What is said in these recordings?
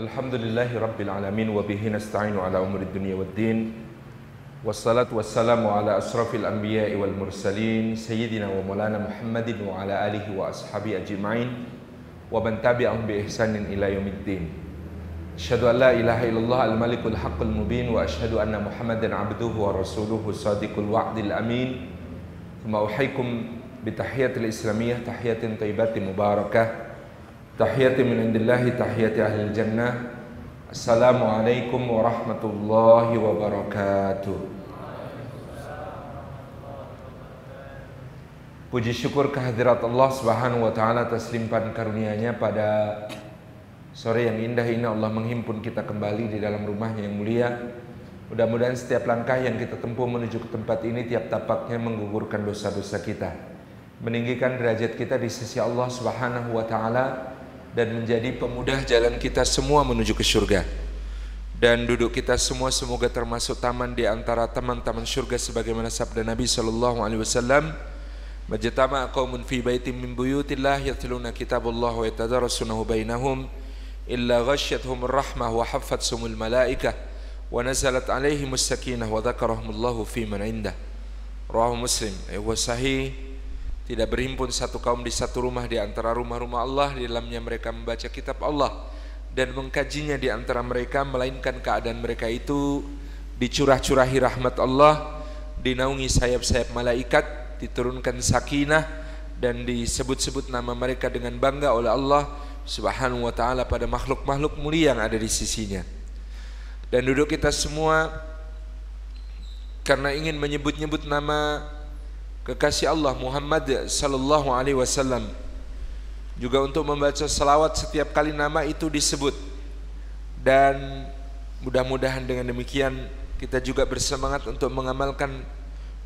الحمد لله رب العالمين وبه نستعين على أمور الدنيا والدين والصلاة والسلام على أشرف الأنبياء والمرسلين سيدنا ومولانا محمد وعلى آله وأصحابه أجمعين ومن تبعهم بإحسان إلى يوم الدين. أشهد أن لا إله إلا الله الملك الحق المبين وأشهد أن محمدا عبده ورسوله الصادق الوعد الأمين. ثم أوحيكم بتحية الإسلامية تحية طيبة مباركة. Tahiyati min indillahi tahiyati ahli jannah. Assalamualaikum warahmatullahi wabarakatuh. Puji syukur kehadirat Allah subhanahu wa ta'ala atas limpahan karunia-Nya pada sore yang indah ini. Allah menghimpun kita kembali di dalam rumahnya yang mulia. Mudah-mudahan setiap langkah yang kita tempuh menuju ke tempat ini tiap tapaknya menggugurkan dosa-dosa kita. Meninggikan derajat kita di sisi Allah subhanahu wa ta'ala dan menjadi pemudah jalan kita semua menuju ke surga. Dan duduk kita semua semoga termasuk taman di antara taman-taman surga sebagaimana sabda Nabi sallallahu alaihi wasallam, "Majtama qaumun fi baitin min buyutillah yatluna kitabullah wa yatadarasunahu bainahum illa ghasyathum rahmah wa haffathumul malaikah wa nazalat alaihimus sakinah wa dzakarahumullahu fi man indah." Rawahu Muslim. Eh, sahih tidak berhimpun satu kaum di satu rumah di antara rumah-rumah Allah di dalamnya mereka membaca kitab Allah dan mengkajinya di antara mereka melainkan keadaan mereka itu dicurah-curahi rahmat Allah dinaungi sayap-sayap malaikat diturunkan sakinah dan disebut-sebut nama mereka dengan bangga oleh Allah Subhanahu wa taala pada makhluk-makhluk mulia yang ada di sisinya. Dan duduk kita semua karena ingin menyebut-nyebut nama kekasih Allah Muhammad sallallahu alaihi wasallam juga untuk membaca salawat setiap kali nama itu disebut. Dan mudah-mudahan dengan demikian kita juga bersemangat untuk mengamalkan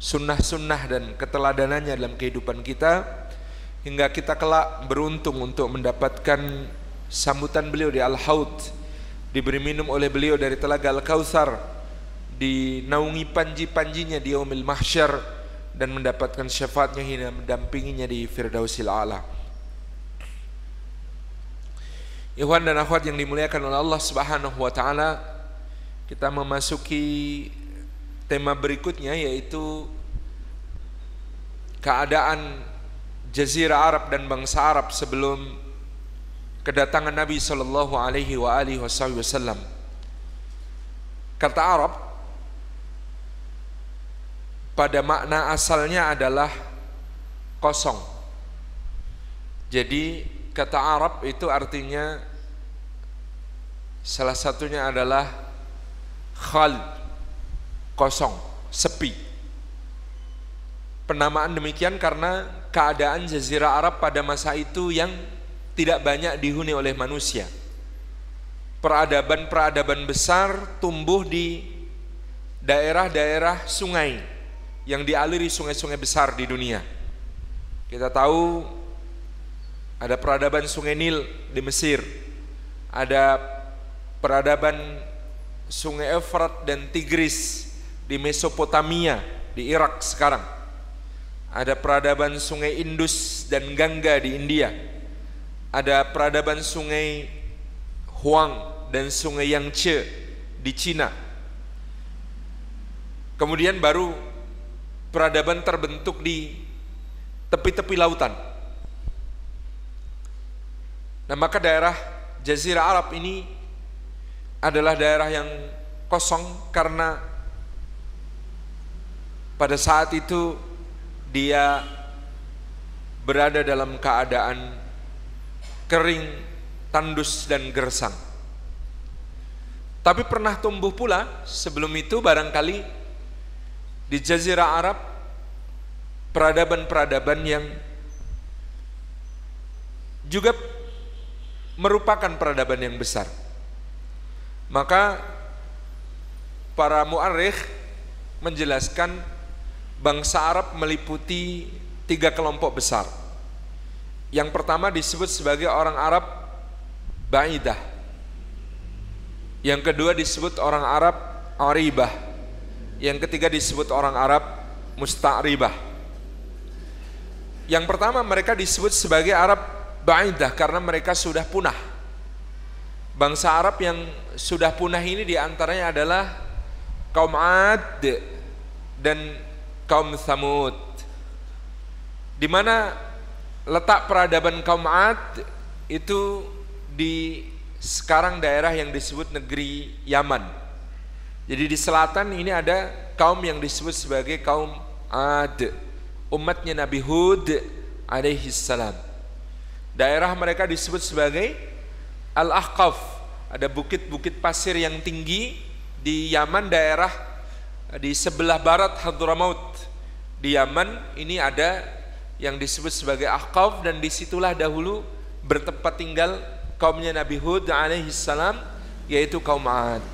sunnah-sunnah dan keteladanannya dalam kehidupan kita hingga kita kelak beruntung untuk mendapatkan sambutan beliau di Al-Haud diberi minum oleh beliau dari telaga Al-Kautsar dinaungi panji-panjinya di yaumil mahsyar dan mendapatkan syafaatnya hingga mendampinginya di Firdausil A'la. Ikhwan dan akhwat yang dimuliakan oleh Allah Subhanahu wa taala, kita memasuki tema berikutnya yaitu keadaan jazirah Arab dan bangsa Arab sebelum kedatangan Nabi sallallahu alaihi wa alihi wasallam. Kata Arab pada makna asalnya adalah kosong. Jadi kata Arab itu artinya salah satunya adalah khal kosong, sepi. Penamaan demikian karena keadaan jazirah Arab pada masa itu yang tidak banyak dihuni oleh manusia. Peradaban-peradaban besar tumbuh di daerah-daerah sungai yang dialiri sungai-sungai besar di dunia. Kita tahu ada peradaban Sungai Nil di Mesir, ada peradaban Sungai Efrat dan Tigris di Mesopotamia di Irak sekarang. Ada peradaban Sungai Indus dan Gangga di India. Ada peradaban Sungai Huang dan Sungai Yangtze di Cina. Kemudian baru peradaban terbentuk di tepi-tepi lautan. Nah, maka daerah Jazirah Arab ini adalah daerah yang kosong karena pada saat itu dia berada dalam keadaan kering, tandus dan gersang. Tapi pernah tumbuh pula sebelum itu barangkali di Jazirah Arab peradaban-peradaban yang juga merupakan peradaban yang besar. Maka para muarikh menjelaskan bangsa Arab meliputi tiga kelompok besar. Yang pertama disebut sebagai orang Arab Ba'idah. Yang kedua disebut orang Arab Aribah yang ketiga disebut orang Arab musta'ribah. Yang pertama mereka disebut sebagai Arab ba'idah karena mereka sudah punah. Bangsa Arab yang sudah punah ini di antaranya adalah kaum Ad dan kaum Samud. Di mana letak peradaban kaum Ad itu di sekarang daerah yang disebut negeri Yaman. Jadi di selatan ini ada kaum yang disebut sebagai kaum Ad, umatnya Nabi Hud alaihi salam. Daerah mereka disebut sebagai Al-Ahqaf. Ada bukit-bukit pasir yang tinggi di Yaman daerah di sebelah barat Hadramaut. Di Yaman ini ada yang disebut sebagai Ahqaf dan di situlah dahulu bertempat tinggal kaumnya Nabi Hud alaihi salam yaitu kaum Ad.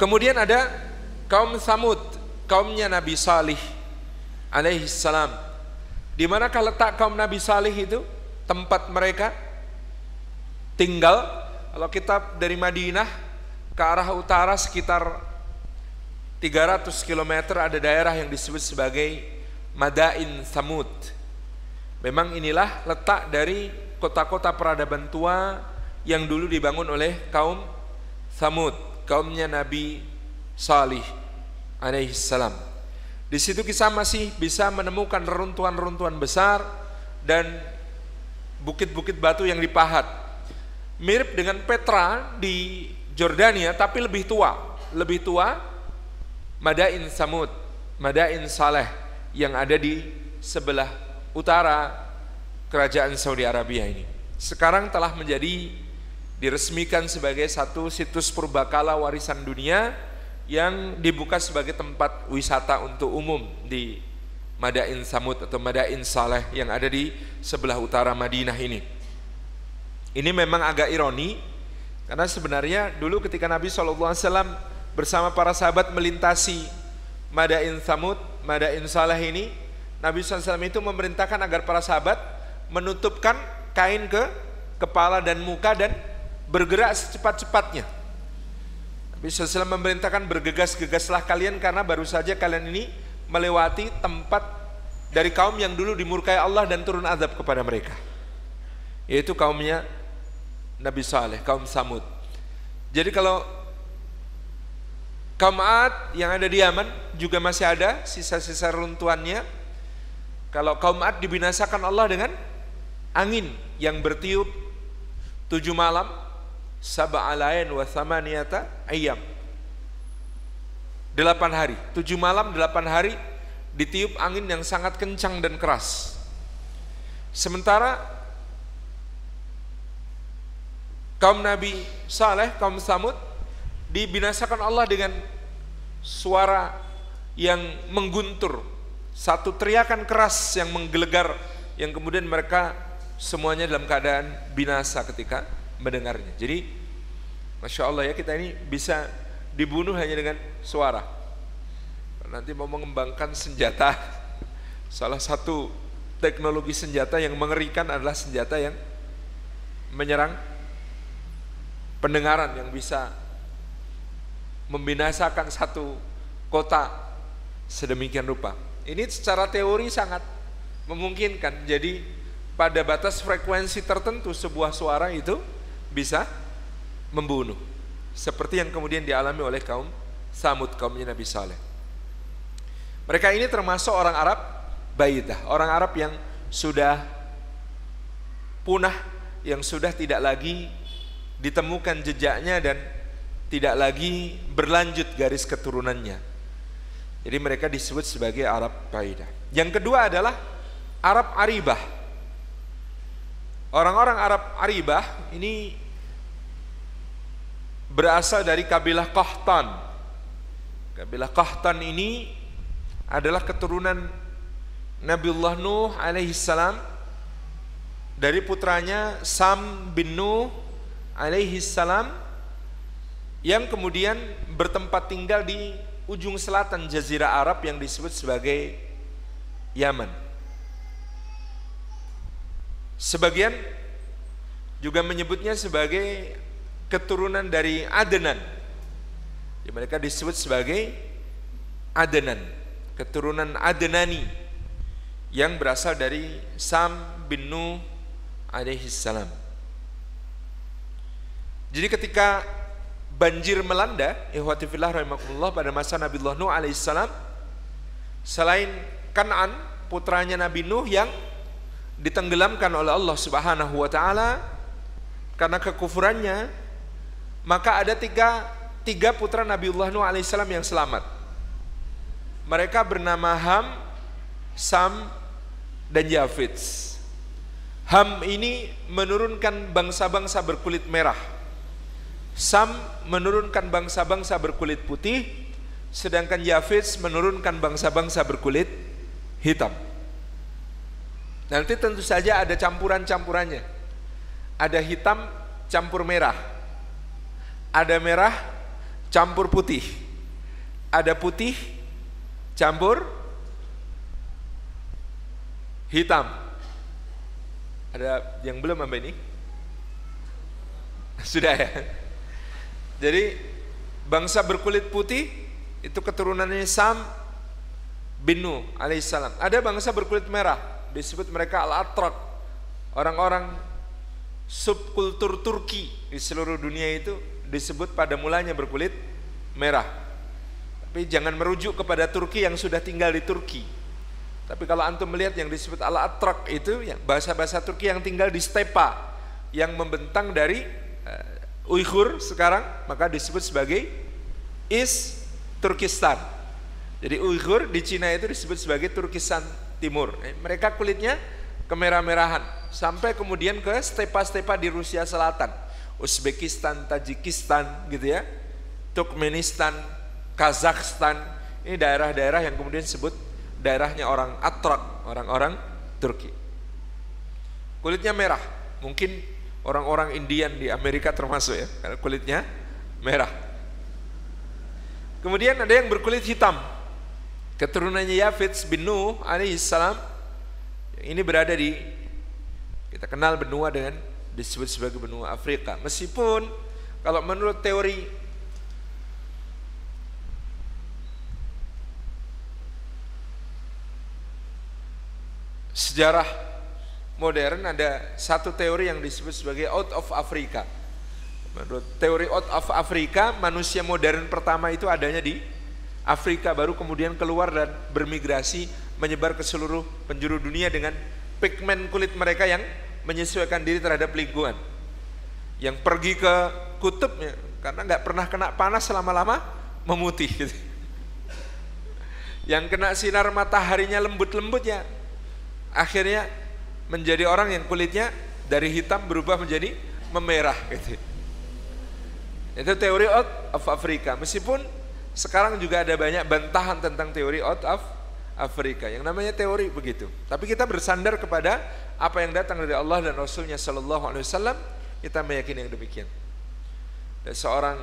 Kemudian ada kaum Samud, kaumnya Nabi Salih alaihi salam di manakah letak kaum Nabi Salih itu? Tempat mereka tinggal. Kalau kita dari Madinah ke arah utara sekitar 300 km ada daerah yang disebut sebagai Madain Samud. Memang inilah letak dari kota-kota peradaban tua yang dulu dibangun oleh kaum Samud, kaumnya Nabi Salih alaihi salam. Di situ kita masih bisa menemukan reruntuhan-reruntuhan besar dan bukit-bukit batu yang dipahat. Mirip dengan Petra di Jordania tapi lebih tua. Lebih tua Madain Samud, Madain Saleh yang ada di sebelah utara kerajaan Saudi Arabia ini. Sekarang telah menjadi diresmikan sebagai satu situs purbakala warisan dunia yang dibuka sebagai tempat wisata untuk umum di Madain Samud atau Madain Saleh yang ada di sebelah utara Madinah ini. Ini memang agak ironi karena sebenarnya dulu ketika Nabi SAW bersama para sahabat melintasi Madain Samud, Madain Saleh ini, Nabi SAW itu memerintahkan agar para sahabat menutupkan kain ke kepala dan muka dan bergerak secepat-cepatnya Nabi SAW memerintahkan bergegas-gegaslah kalian karena baru saja kalian ini melewati tempat dari kaum yang dulu dimurkai Allah dan turun azab kepada mereka. Yaitu kaumnya Nabi Saleh, kaum Samud. Jadi kalau kaum Ad yang ada di Yaman juga masih ada sisa-sisa runtuhannya. Kalau kaum Ad dibinasakan Allah dengan angin yang bertiup tujuh malam sab'alain wa thamaniyata ayam. Delapan hari, tujuh malam, delapan hari ditiup angin yang sangat kencang dan keras. Sementara kaum Nabi Saleh, kaum Samud dibinasakan Allah dengan suara yang mengguntur, satu teriakan keras yang menggelegar yang kemudian mereka semuanya dalam keadaan binasa ketika mendengarnya. Jadi Masya Allah ya kita ini bisa dibunuh hanya dengan suara. Nanti mau mengembangkan senjata, salah satu teknologi senjata yang mengerikan adalah senjata yang menyerang pendengaran yang bisa membinasakan satu kota sedemikian rupa. Ini secara teori sangat memungkinkan. Jadi pada batas frekuensi tertentu sebuah suara itu bisa membunuh. Seperti yang kemudian dialami oleh kaum Samud, kaumnya Nabi Saleh. Mereka ini termasuk orang Arab Baidah, orang Arab yang sudah punah, yang sudah tidak lagi ditemukan jejaknya dan tidak lagi berlanjut garis keturunannya. Jadi mereka disebut sebagai Arab Baidah. Yang kedua adalah Arab Aribah. Orang-orang Arab Aribah ini berasal dari kabilah Qahtan. Kabilah Qahtan ini adalah keturunan Nabiullah Nuh alaihi salam dari putranya Sam bin Nuh alaihi salam yang kemudian bertempat tinggal di ujung selatan jazirah Arab yang disebut sebagai Yaman. Sebagian juga menyebutnya sebagai keturunan dari Adenan. Yang mereka disebut sebagai Adenan, keturunan Adenani yang berasal dari Sam bin Nuh alaihi salam. Jadi ketika banjir melanda, ihwati fillah rahimakumullah pada masa Nabi Nuh alaihissalam, selain Kan'an putranya Nabi Nuh yang ditenggelamkan oleh Allah Subhanahu wa taala karena kekufurannya, maka ada tiga tiga putra Nabiullah Nuh alaihissalam yang selamat. Mereka bernama Ham, Sam, dan Yafid. Ham ini menurunkan bangsa-bangsa berkulit merah Sam menurunkan bangsa-bangsa berkulit putih, sedangkan Yafis menurunkan bangsa-bangsa berkulit hitam. Nanti tentu saja ada campuran-campurannya. Ada hitam campur merah. Ada merah campur putih. Ada putih campur hitam. Ada yang belum sampai ini? Sudah ya? Jadi bangsa berkulit putih itu keturunannya Sam bin Nuh alaihissalam. Ada bangsa berkulit merah disebut mereka al-Atrak. Orang-orang subkultur Turki di seluruh dunia itu disebut pada mulanya berkulit merah. Tapi jangan merujuk kepada Turki yang sudah tinggal di Turki. Tapi kalau antum melihat yang disebut al-Atrak itu ya bahasa-bahasa Turki yang tinggal di stepa yang membentang dari eh, Uighur sekarang maka disebut sebagai East Turkistan. Jadi Uighur di Cina itu disebut sebagai Turkistan Timur. Eh, mereka kulitnya kemerah-merahan sampai kemudian ke stepa-stepa di Rusia Selatan, Uzbekistan, Tajikistan gitu ya, Turkmenistan, Kazakhstan. Ini daerah-daerah yang kemudian disebut daerahnya orang Atrak, orang-orang Turki. Kulitnya merah, mungkin orang-orang Indian di Amerika termasuk ya karena kulitnya merah. Kemudian ada yang berkulit hitam. Keturunannya Yafits bin Nuh alaihissalam. Ini berada di kita kenal benua dengan disebut sebagai benua Afrika meskipun kalau menurut teori sejarah modern ada satu teori yang disebut sebagai out of Africa. Menurut teori out of Africa, manusia modern pertama itu adanya di Afrika baru kemudian keluar dan bermigrasi menyebar ke seluruh penjuru dunia dengan pigmen kulit mereka yang menyesuaikan diri terhadap lingkungan. Yang pergi ke kutub ya, karena nggak pernah kena panas selama-lama memutih gitu. Yang kena sinar mataharinya lembut-lembut ya akhirnya menjadi orang yang kulitnya dari hitam berubah menjadi memerah gitu. Itu teori out of Africa. Meskipun sekarang juga ada banyak bantahan tentang teori out of Afrika. Yang namanya teori begitu. Tapi kita bersandar kepada apa yang datang dari Allah dan Rasulnya Shallallahu Alaihi Wasallam. Kita meyakini yang demikian. Dan seorang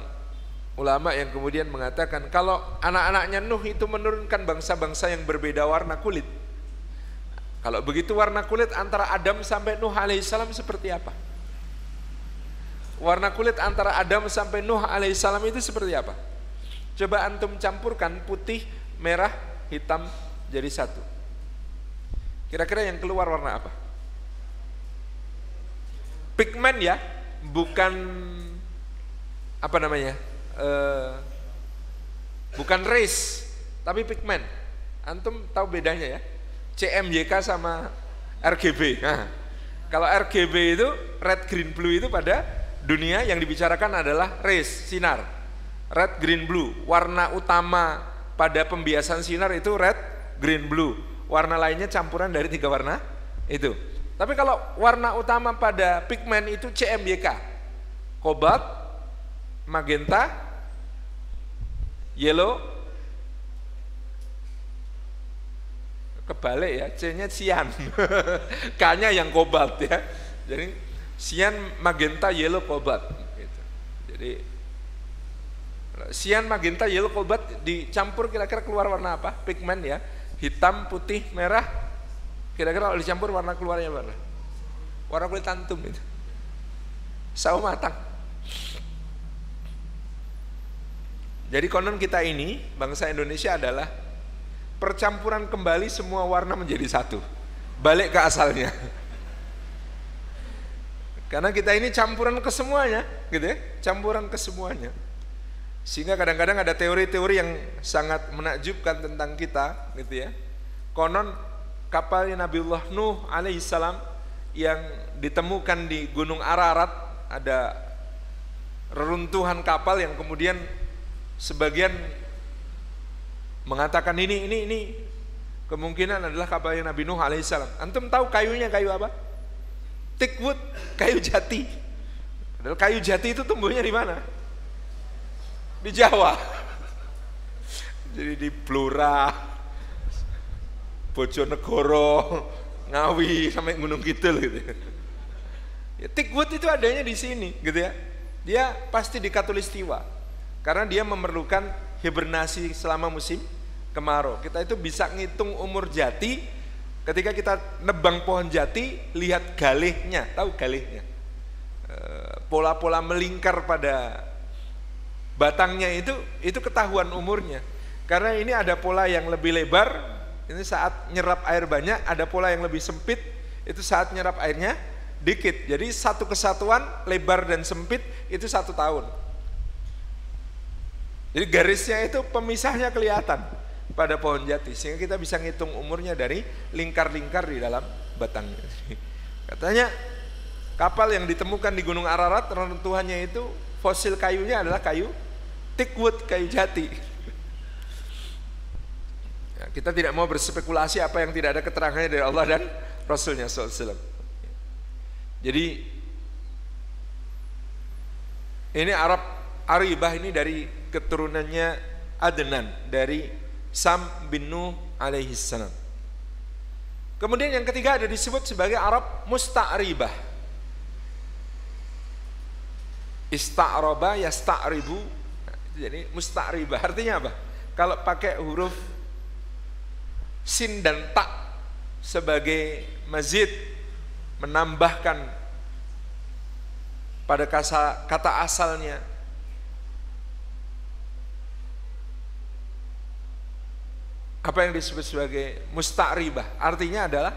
ulama yang kemudian mengatakan kalau anak-anaknya Nuh itu menurunkan bangsa-bangsa yang berbeda warna kulit kalau begitu warna kulit antara Adam sampai Nuh alaihissalam seperti apa? Warna kulit antara Adam sampai Nuh alaihissalam itu seperti apa? Coba antum campurkan putih, merah, hitam jadi satu. Kira-kira yang keluar warna apa? Pigmen ya, bukan apa namanya? Uh, bukan race, tapi pigmen. Antum tahu bedanya ya? CMYK sama RGB. Nah, kalau RGB itu red green blue itu pada dunia yang dibicarakan adalah rays sinar. Red green blue, warna utama pada pembiasan sinar itu red green blue. Warna lainnya campuran dari tiga warna itu. Tapi kalau warna utama pada pigmen itu CMYK. Kobalt, magenta, yellow, kebalik ya, C-nya cian, K-nya yang kobalt ya. Jadi cian, magenta, yellow, kobalt. Gitu. Jadi cian, magenta, yellow, kobalt dicampur kira-kira keluar warna apa? Pigmen ya, hitam, putih, merah. Kira-kira kalau dicampur warna keluarnya warna? Warna kulit antum itu. Sawo matang. Jadi konon kita ini bangsa Indonesia adalah percampuran kembali semua warna menjadi satu. Balik ke asalnya. Karena kita ini campuran ke semuanya, gitu ya, campuran ke semuanya. Sehingga kadang-kadang ada teori-teori yang sangat menakjubkan tentang kita, gitu ya. Konon kapalnya Nabiullah Nuh alaihissalam yang ditemukan di Gunung Ararat ada reruntuhan kapal yang kemudian sebagian mengatakan ini ini ini kemungkinan adalah kapalnya Nabi Nuh alaihissalam. Antum tahu kayunya kayu apa? Teakwood, kayu jati. Padahal kayu jati itu tumbuhnya di mana? Di Jawa. Jadi di Blora, Bojonegoro, Ngawi sampai Gunung Kidul gitu. Ya, teakwood itu adanya di sini gitu ya. Dia pasti di Katulistiwa. Karena dia memerlukan hibernasi selama musim kemarau. Kita itu bisa ngitung umur jati Ketika kita nebang pohon jati, lihat galihnya, tahu galihnya. Eh, pola-pola melingkar pada batangnya itu, itu ketahuan umurnya. Karena ini ada pola yang lebih lebar, ini saat nyerap air banyak, ada pola yang lebih sempit, itu saat nyerap airnya dikit. Jadi satu kesatuan lebar dan sempit itu satu tahun. Jadi garisnya itu pemisahnya kelihatan pada pohon jati sehingga kita bisa ngitung umurnya dari lingkar-lingkar di dalam batangnya. Katanya kapal yang ditemukan di Gunung Ararat reruntuhannya itu fosil kayunya adalah kayu teakwood, kayu jati. Ya, kita tidak mau berspekulasi apa yang tidak ada keterangannya dari Allah dan Rasulnya SAW. Jadi ini Arab Aribah ini dari keturunannya Adnan dari Sam bin Nuh alaihi salam. Kemudian yang ketiga ada disebut sebagai Arab musta'ribah. Ista'raba yasta'ribu. Jadi musta'ribah artinya apa? Kalau pakai huruf sin dan tak sebagai mazid menambahkan pada kata asalnya apa yang disebut sebagai musta'ribah artinya adalah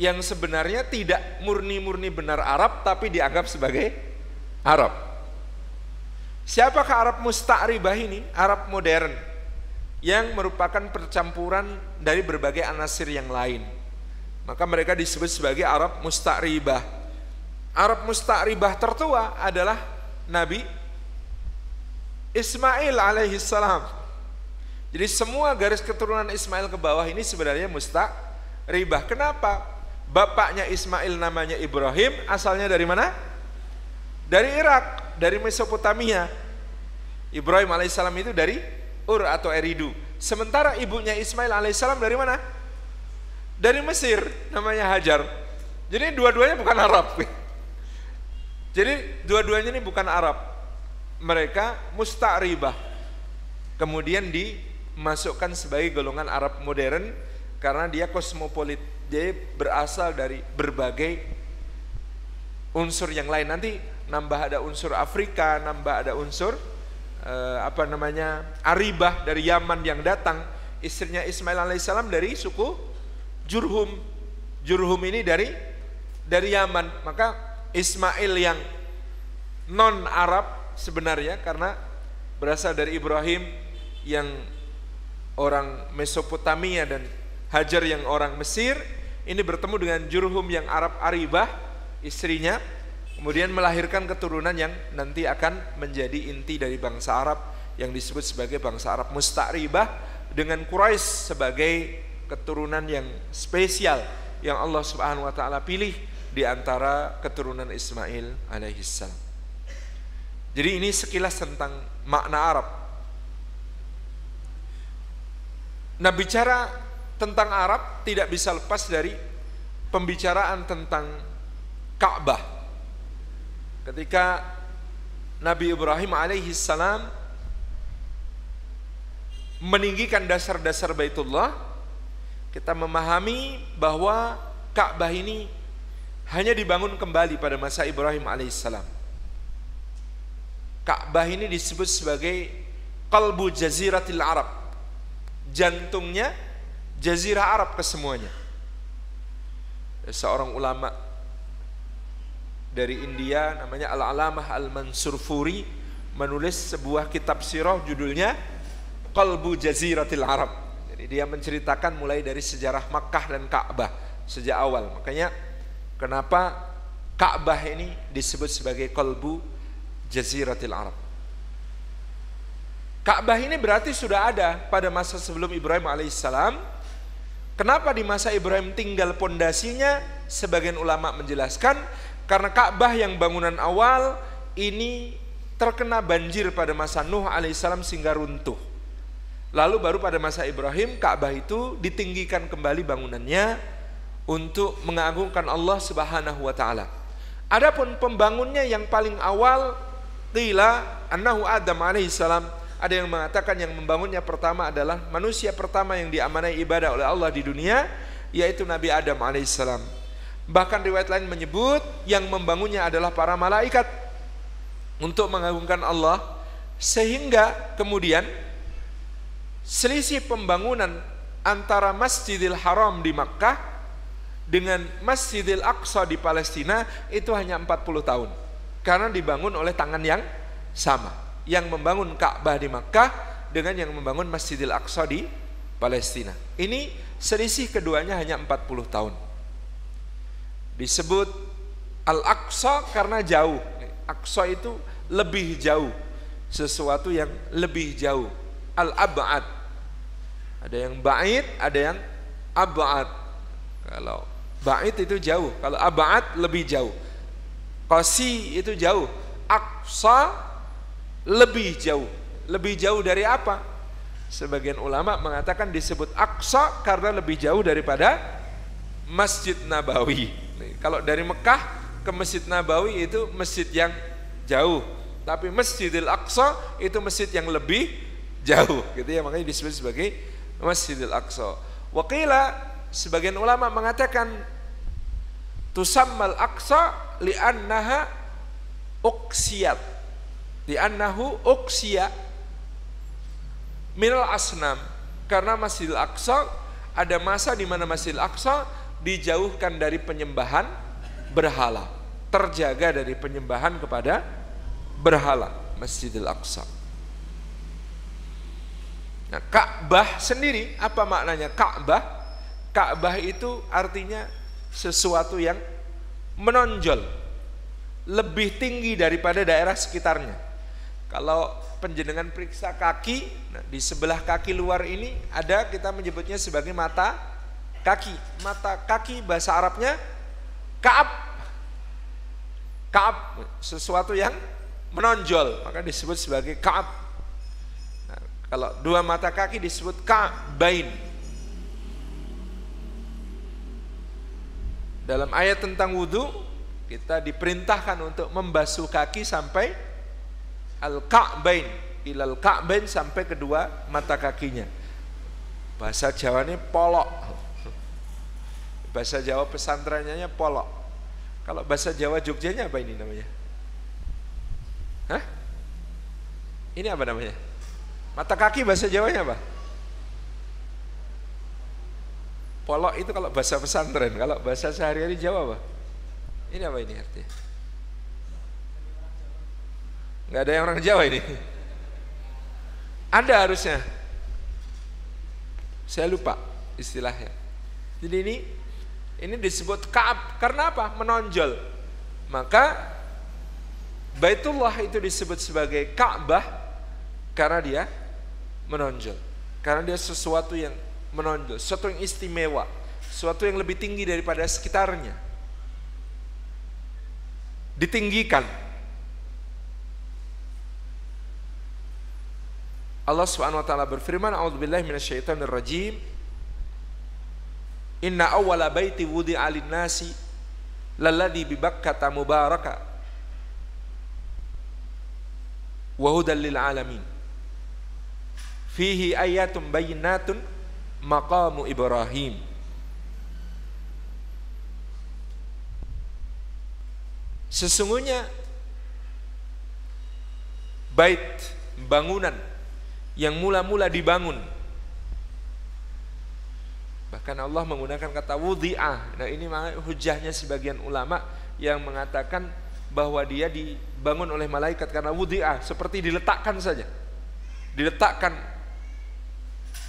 yang sebenarnya tidak murni-murni benar Arab tapi dianggap sebagai Arab siapakah Arab musta'ribah ini Arab modern yang merupakan percampuran dari berbagai anasir yang lain maka mereka disebut sebagai Arab musta'ribah Arab musta'ribah tertua adalah Nabi Ismail alaihi salam jadi semua garis keturunan Ismail ke bawah ini sebenarnya mustaq ribah. Kenapa? Bapaknya Ismail namanya Ibrahim, asalnya dari mana? Dari Irak, dari Mesopotamia. Ibrahim alaihissalam itu dari Ur atau Eridu. Sementara ibunya Ismail alaihissalam dari mana? Dari Mesir, namanya Hajar. Jadi dua-duanya bukan Arab. Jadi dua-duanya ini bukan Arab. Mereka musta'ribah. Kemudian di masukkan sebagai golongan Arab modern karena dia kosmopolit dia berasal dari berbagai unsur yang lain nanti nambah ada unsur Afrika nambah ada unsur eh, apa namanya Aribah dari Yaman yang datang. Istrinya Ismail alaihissalam dari suku Jurhum. Jurhum ini dari dari Yaman. Maka Ismail yang non Arab sebenarnya karena berasal dari Ibrahim yang orang Mesopotamia dan Hajar yang orang Mesir ini bertemu dengan Jurhum yang Arab Aribah istrinya kemudian melahirkan keturunan yang nanti akan menjadi inti dari bangsa Arab yang disebut sebagai bangsa Arab Musta'ribah dengan Quraisy sebagai keturunan yang spesial yang Allah Subhanahu wa taala pilih di antara keturunan Ismail alaihissalam. Jadi ini sekilas tentang makna Arab Nah bicara tentang Arab tidak bisa lepas dari pembicaraan tentang Ka'bah. Ketika Nabi Ibrahim alaihi salam meninggikan dasar-dasar Baitullah, kita memahami bahwa Ka'bah ini hanya dibangun kembali pada masa Ibrahim alaihissalam. Ka'bah ini disebut sebagai kalbu jaziratil Arab jantungnya jazirah Arab kesemuanya. Seorang ulama dari India namanya Al-Alamah Al-Mansur Furi menulis sebuah kitab sirah judulnya Qalbu Jaziratil Arab. Jadi dia menceritakan mulai dari sejarah Makkah dan Ka'bah sejak awal. Makanya kenapa Ka'bah ini disebut sebagai Qalbu Jaziratil Arab. Ka'bah ini berarti sudah ada pada masa sebelum Ibrahim alaihissalam. Kenapa di masa Ibrahim tinggal pondasinya? Sebagian ulama menjelaskan karena Ka'bah yang bangunan awal ini terkena banjir pada masa Nuh alaihissalam sehingga runtuh. Lalu baru pada masa Ibrahim Ka'bah itu ditinggikan kembali bangunannya untuk mengagungkan Allah Subhanahu wa taala. Adapun pembangunnya yang paling awal qila annahu Adam alaihissalam ada yang mengatakan yang membangunnya pertama adalah manusia pertama yang diamanai ibadah oleh Allah di dunia yaitu Nabi Adam alaihissalam. Bahkan riwayat lain menyebut yang membangunnya adalah para malaikat untuk mengagungkan Allah sehingga kemudian selisih pembangunan antara Masjidil Haram di Makkah dengan Masjidil Aqsa di Palestina itu hanya 40 tahun karena dibangun oleh tangan yang sama yang membangun Ka'bah di Makkah dengan yang membangun Masjidil Aqsa di Palestina. Ini selisih keduanya hanya 40 tahun. Disebut Al-Aqsa karena jauh. Aqsa itu lebih jauh. Sesuatu yang lebih jauh. Al-Ab'ad. Ada yang ba'id, ada yang ab'ad. Kalau ba'id itu jauh, kalau ab'ad lebih jauh. Qasi itu jauh. Aqsa lebih jauh. Lebih jauh dari apa? Sebagian ulama mengatakan disebut Aqsa karena lebih jauh daripada Masjid Nabawi. Kalau dari Mekah ke Masjid Nabawi itu masjid yang jauh. Tapi Masjidil Aqsa itu masjid yang lebih jauh. Gitu ya, makanya disebut sebagai Masjidil Aqsa. Wakila sebagian ulama mengatakan tusammal Aqsa li'annaha uksiyat di annahu uksiya minal asnam karena Masjidil Aqsa ada masa di mana Masjidil Aqsa dijauhkan dari penyembahan berhala terjaga dari penyembahan kepada berhala Masjidil Aqsa Nah, Ka'bah sendiri apa maknanya Ka'bah? Ka'bah itu artinya sesuatu yang menonjol lebih tinggi daripada daerah sekitarnya. Kalau penjenengan periksa kaki, nah di sebelah kaki luar ini ada kita menyebutnya sebagai mata kaki. Mata kaki bahasa Arabnya kaab. Kaab sesuatu yang menonjol, maka disebut sebagai kaab. Nah, kalau dua mata kaki disebut ka'bain. Dalam ayat tentang wudhu kita diperintahkan untuk membasuh kaki sampai al-ka'bain ilal ka'bain sampai kedua mata kakinya bahasa Jawa ini polok bahasa Jawa pesantrennya polok kalau bahasa Jawa Jogjanya apa ini namanya Hah? ini apa namanya mata kaki bahasa Jawanya apa polok itu kalau bahasa pesantren kalau bahasa sehari-hari Jawa apa ini apa ini artinya Nggak ada yang orang Jawa ini. Ada harusnya. Saya lupa istilahnya. Jadi ini ini disebut Kaab karena apa? Menonjol. Maka Baitullah itu disebut sebagai Ka'bah karena dia menonjol. Karena dia sesuatu yang menonjol, sesuatu yang istimewa, sesuatu yang lebih tinggi daripada sekitarnya. Ditinggikan, Allah Subhanahu wa taala berfirman, "A'udzubillahi minasyaitonir rajim. Inna awwala baiti wudi'a lin-nasi lalladzi bi Bakkata mubaraka wa hudan lil alamin. Fihi ayatun bayyinatun maqamu Ibrahim." Sesungguhnya bait bangunan yang mula-mula dibangun. Bahkan Allah menggunakan kata wudhi'ah. Nah ini hujahnya sebagian ulama yang mengatakan bahwa dia dibangun oleh malaikat karena wudi'ah seperti diletakkan saja. Diletakkan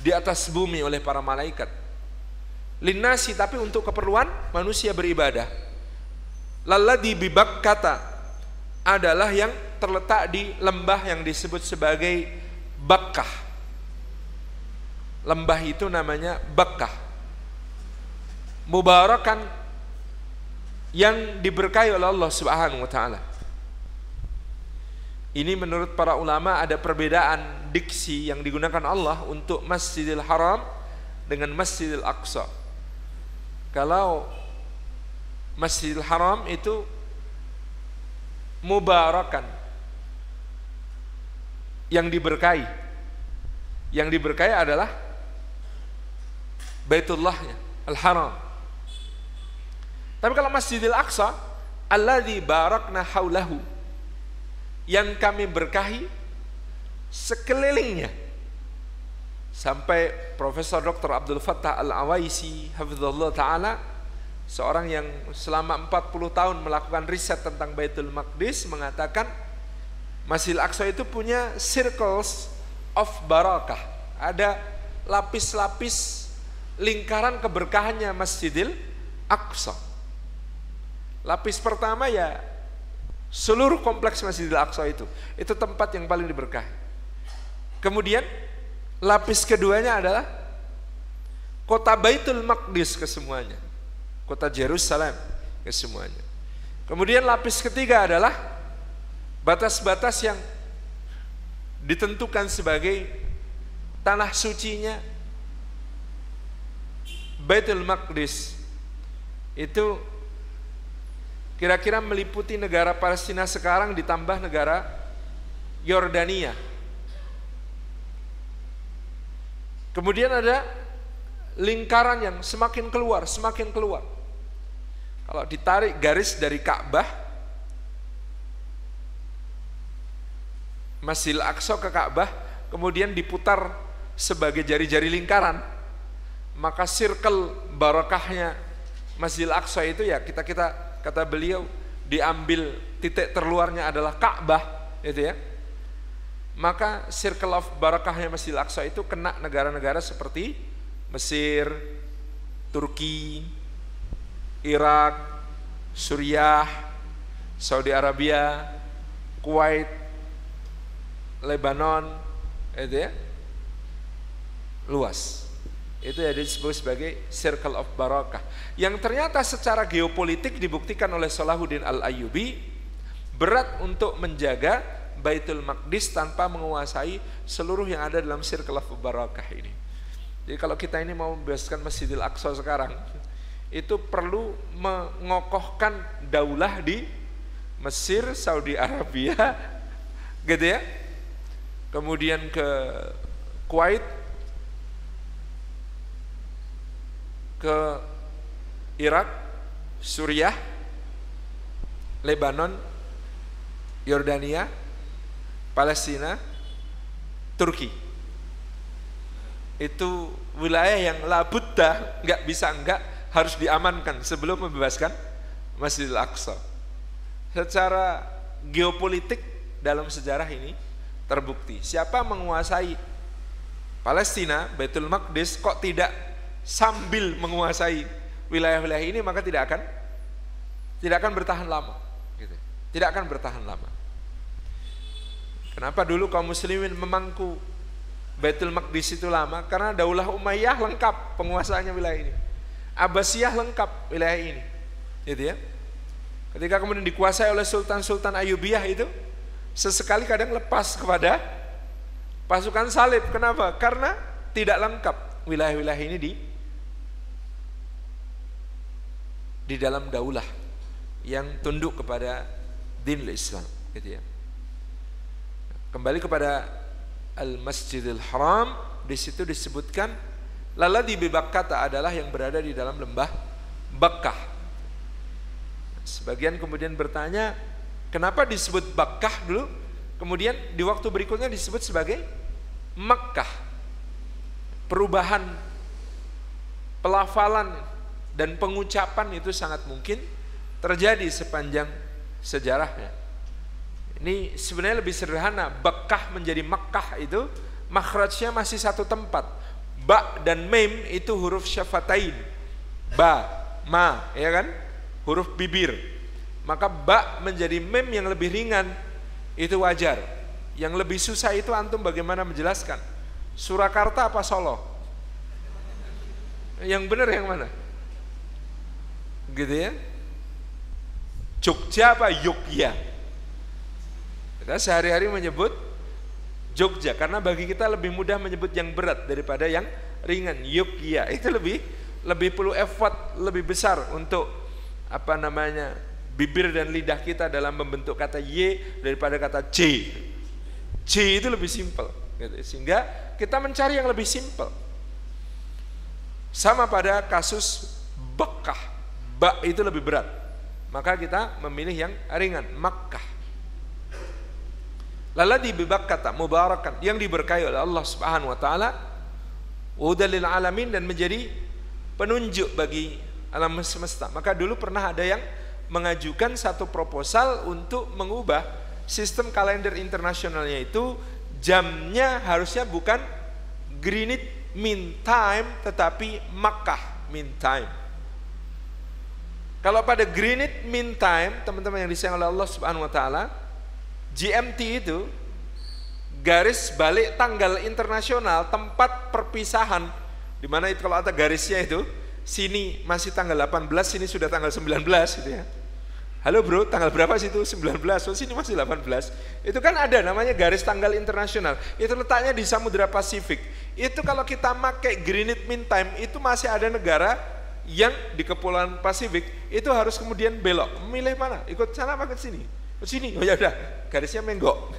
di atas bumi oleh para malaikat. Linasi tapi untuk keperluan manusia beribadah. Lalladhi bibak kata adalah yang terletak di lembah yang disebut sebagai Bakkah. Lembah itu namanya Bakkah. Mubarakan yang diberkahi oleh Allah Subhanahu wa taala. Ini menurut para ulama ada perbedaan diksi yang digunakan Allah untuk Masjidil Haram dengan Masjidil Aqsa. Kalau Masjidil Haram itu mubarakan yang diberkahi. Yang diberkahi adalah Baitullahnya, Al-Haram. Tapi kalau Masjidil Aqsa, alladzi barakna haulahu yang kami berkahi sekelilingnya sampai Profesor Dr. Abdul Fattah Al-Awaisi hafizallahu taala seorang yang selama 40 tahun melakukan riset tentang Baitul Maqdis mengatakan Masjidil Aqsa itu punya circles of barakah. Ada lapis-lapis lingkaran keberkahannya Masjidil Aqsa. Lapis pertama ya Seluruh kompleks Masjidil Aqsa itu, itu tempat yang paling diberkahi. Kemudian lapis keduanya adalah kota Baitul Maqdis kesemuanya. Kota Jerusalem kesemuanya. Kemudian lapis ketiga adalah batas-batas yang ditentukan sebagai tanah sucinya Baitul Maqdis itu kira-kira meliputi negara Palestina sekarang ditambah negara Yordania. Kemudian ada lingkaran yang semakin keluar, semakin keluar. Kalau ditarik garis dari Ka'bah Masjidil Aqsa ke Ka'bah kemudian diputar sebagai jari-jari lingkaran maka circle barakahnya Masjidil Aqsa itu ya kita kita kata beliau diambil titik terluarnya adalah Ka'bah itu ya. Maka circle of barakahnya Masjidil Aqsa itu kena negara-negara seperti Mesir, Turki, Irak, Suriah, Saudi Arabia, Kuwait, Lebanon, itu ya, luas itu ya disebut sebagai circle of barakah yang ternyata secara geopolitik dibuktikan oleh Salahuddin Al-Ayyubi berat untuk menjaga Baitul Maqdis tanpa menguasai seluruh yang ada dalam circle of barakah ini. Jadi kalau kita ini mau membebaskan Masjidil Aqsa sekarang itu perlu mengokohkan daulah di Mesir, Saudi Arabia gitu ya. Kemudian ke Kuwait ke Irak, Suriah, Lebanon, Yordania, Palestina, Turki. Itu wilayah yang labutta nggak bisa enggak harus diamankan sebelum membebaskan Masjidil Aqsa. Secara geopolitik dalam sejarah ini terbukti siapa menguasai Palestina, Baitul Maqdis kok tidak sambil menguasai wilayah-wilayah ini maka tidak akan tidak akan bertahan lama gitu. tidak akan bertahan lama. Kenapa dulu kaum muslimin memangku Baitul Maqdis itu lama? Karena Daulah Umayyah lengkap penguasaannya wilayah ini. Abbasiyah lengkap wilayah ini gitu ya. Ketika kemudian dikuasai oleh Sultan-Sultan Ayubiyah itu sesekali kadang lepas kepada pasukan salib. Kenapa? Karena tidak lengkap wilayah-wilayah ini di di dalam daulah yang tunduk kepada din Islam gitu ya. Kembali kepada Al-Masjidil Haram di situ disebutkan lala di Bakkata adalah yang berada di dalam lembah Bakkah. Sebagian kemudian bertanya, kenapa disebut Bakkah dulu? Kemudian di waktu berikutnya disebut sebagai Makkah. Perubahan pelafalan dan pengucapan itu sangat mungkin terjadi sepanjang sejarahnya. Ini sebenarnya lebih sederhana. Bekah menjadi Mekkah itu makhrajnya masih satu tempat. Ba dan mem itu huruf syafatain. Ba, ma, ya kan? Huruf bibir. Maka ba menjadi mem yang lebih ringan itu wajar. Yang lebih susah itu antum bagaimana menjelaskan? Surakarta apa Solo? Yang benar yang mana? Gitu ya? Jogja apa Yogya? Kita sehari-hari menyebut Jogja karena bagi kita lebih mudah menyebut yang berat daripada yang ringan. Yogya itu lebih lebih perlu effort lebih besar untuk apa namanya bibir dan lidah kita dalam membentuk kata Y daripada kata C. C itu lebih simpel, gitu. sehingga kita mencari yang lebih simpel. Sama pada kasus Bekah, bak itu lebih berat, maka kita memilih yang ringan, Makkah. Lalu di kata mubarakan yang diberkahi oleh Allah Subhanahu wa taala udalil alamin dan menjadi penunjuk bagi alam semesta. Maka dulu pernah ada yang mengajukan satu proposal untuk mengubah sistem kalender internasionalnya itu jamnya harusnya bukan Greenwich Mean Time tetapi Makkah Mean Time. Kalau pada Greenwich Mean Time, teman-teman yang disayang oleh Allah Subhanahu wa taala, GMT itu garis balik tanggal internasional tempat perpisahan di mana itu kalau ada garisnya itu sini masih tanggal 18, sini sudah tanggal 19 gitu ya. Halo bro, tanggal berapa sih itu? 19, oh sini masih 18. Itu kan ada namanya garis tanggal internasional. Itu letaknya di Samudra Pasifik. Itu kalau kita pakai Greenwich Mean Time, itu masih ada negara yang di Kepulauan Pasifik itu harus kemudian belok. Memilih mana? Ikut sana apa ke sini? Ke sini. Oh ya udah, garisnya menggok.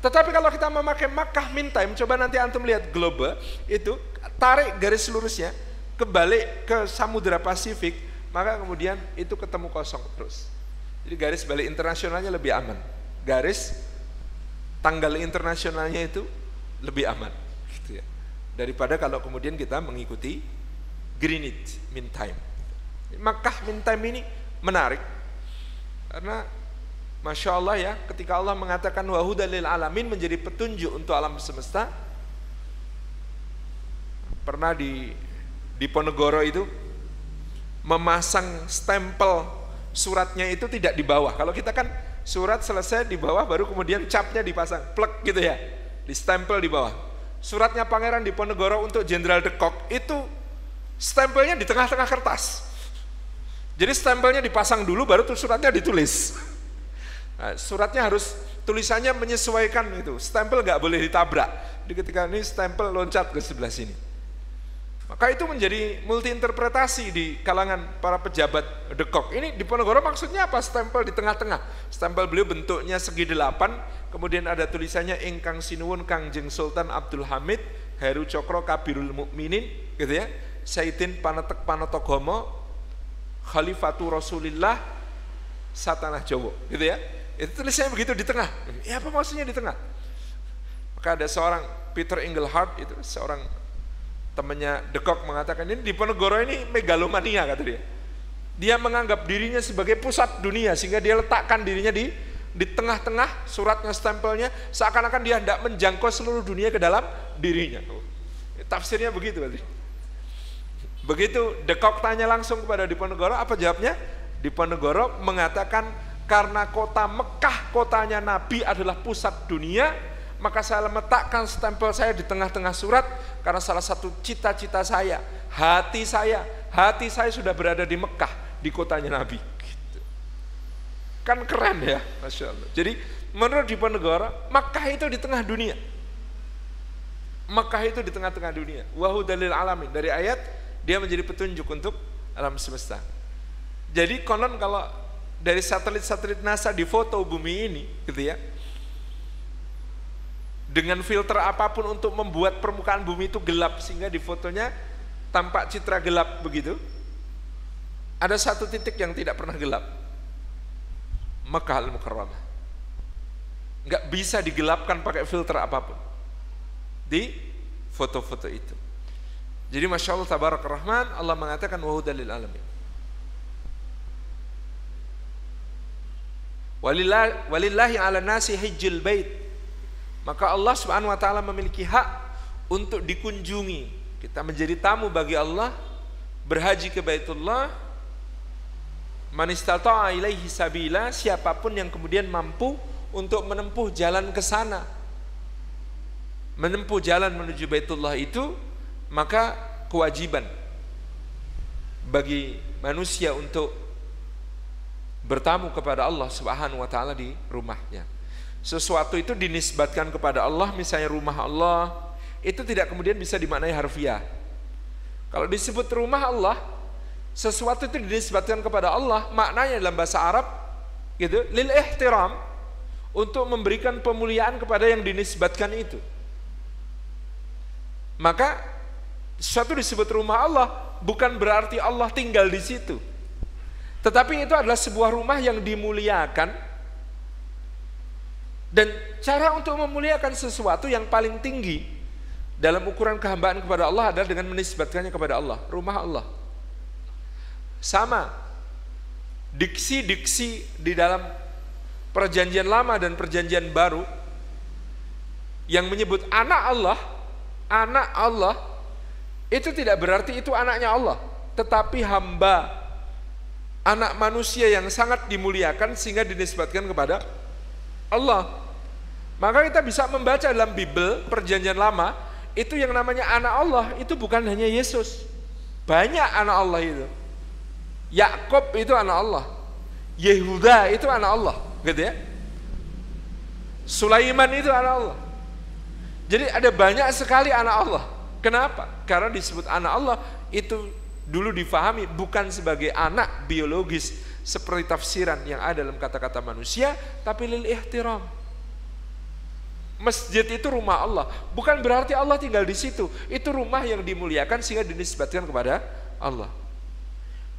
Tetapi kalau kita memakai Makkah Mean Time, coba nanti antum lihat globe itu tarik garis lurusnya kebalik ke Samudra Pasifik, maka kemudian itu ketemu kosong terus. Jadi garis balik internasionalnya lebih aman. Garis tanggal internasionalnya itu lebih aman. Daripada kalau kemudian kita mengikuti Greenwich Mean Time. Makkah Mean Time ini menarik karena Masya Allah ya ketika Allah mengatakan wahudalil alamin menjadi petunjuk untuk alam semesta pernah di di Ponegoro itu memasang stempel suratnya itu tidak di bawah. Kalau kita kan surat selesai di bawah baru kemudian capnya dipasang, plek gitu ya. Di stempel di bawah. Suratnya Pangeran Diponegoro untuk Jenderal de Kock itu stempelnya di tengah-tengah kertas. Jadi stempelnya dipasang dulu baru tuh suratnya ditulis. Nah, suratnya harus tulisannya menyesuaikan itu. Stempel nggak boleh ditabrak. Jadi ketika ini stempel loncat ke sebelah sini. Maka itu menjadi multi interpretasi di kalangan para pejabat dekok. Ini di Ponorogo maksudnya apa? Stempel di tengah-tengah. Stempel beliau bentuknya segi delapan, kemudian ada tulisannya Ingkang Sinuwun Kangjeng Sultan Abdul Hamid Heru Cokro Kabirul Mukminin, gitu ya. Sayyidin Panatek Panotogomo Khalifatu Rasulillah Satanah Jowo, gitu ya. Itu tulisannya begitu di tengah. Ya apa maksudnya di tengah? Maka ada seorang Peter Engelhardt itu seorang temannya Dekok mengatakan ini di Ponegoro ini megalomania kata dia. Dia menganggap dirinya sebagai pusat dunia sehingga dia letakkan dirinya di di tengah-tengah suratnya stempelnya seakan-akan dia tidak menjangkau seluruh dunia ke dalam dirinya. Tafsirnya begitu berarti. Begitu Dekok tanya langsung kepada Diponegoro apa jawabnya? Diponegoro mengatakan karena kota Mekah kotanya Nabi adalah pusat dunia maka saya letakkan stempel saya di tengah-tengah surat karena salah satu cita-cita saya, hati saya, hati saya sudah berada di Mekah, di kotanya Nabi. Gitu. Kan keren ya, Masya Allah. Jadi menurut Diponegoro, Mekah itu di tengah dunia. Mekah itu di tengah-tengah dunia. Wahu dalil alamin. Dari ayat, dia menjadi petunjuk untuk alam semesta. Jadi konon kalau dari satelit-satelit NASA di foto bumi ini, gitu ya, dengan filter apa pun untuk membuat permukaan bumi itu gelap sehingga di fotonya tampak citra gelap begitu. Ada satu titik yang tidak pernah gelap. Mekah al-Mukarramah. Enggak bisa digelapkan pakai filter apa pun. Di foto-foto itu. Jadi Masya Allah Tabarak Rahman Allah mengatakan wahudalil alamin. Walillahi ala nasi hijjil bait. Maka Allah Subhanahu wa taala memiliki hak untuk dikunjungi. Kita menjadi tamu bagi Allah, berhaji ke Baitullah. Man istata'a ilaihi sabila, siapa pun yang kemudian mampu untuk menempuh jalan ke sana. Menempuh jalan menuju Baitullah itu maka kewajiban bagi manusia untuk bertamu kepada Allah Subhanahu wa taala di rumahnya. Sesuatu itu dinisbatkan kepada Allah, misalnya rumah Allah, itu tidak kemudian bisa dimaknai harfiah. Kalau disebut rumah Allah, sesuatu itu dinisbatkan kepada Allah, maknanya dalam bahasa Arab gitu, lil ihtiram untuk memberikan pemuliaan kepada yang dinisbatkan itu. Maka sesuatu disebut rumah Allah bukan berarti Allah tinggal di situ. Tetapi itu adalah sebuah rumah yang dimuliakan dan cara untuk memuliakan sesuatu yang paling tinggi dalam ukuran kehambaan kepada Allah adalah dengan menisbatkannya kepada Allah, rumah Allah. Sama diksi-diksi di dalam perjanjian lama dan perjanjian baru yang menyebut anak Allah, anak Allah itu tidak berarti itu anaknya Allah, tetapi hamba anak manusia yang sangat dimuliakan sehingga dinisbatkan kepada Allah. Maka kita bisa membaca dalam Bible perjanjian lama itu yang namanya anak Allah itu bukan hanya Yesus. Banyak anak Allah itu. Yakob itu anak Allah. Yehuda itu anak Allah, gitu ya. Sulaiman itu anak Allah. Jadi ada banyak sekali anak Allah. Kenapa? Karena disebut anak Allah itu dulu difahami bukan sebagai anak biologis seperti tafsiran yang ada dalam kata-kata manusia, tapi lil ihtiram. Masjid itu rumah Allah, bukan berarti Allah tinggal di situ. Itu rumah yang dimuliakan sehingga dinisbatkan kepada Allah.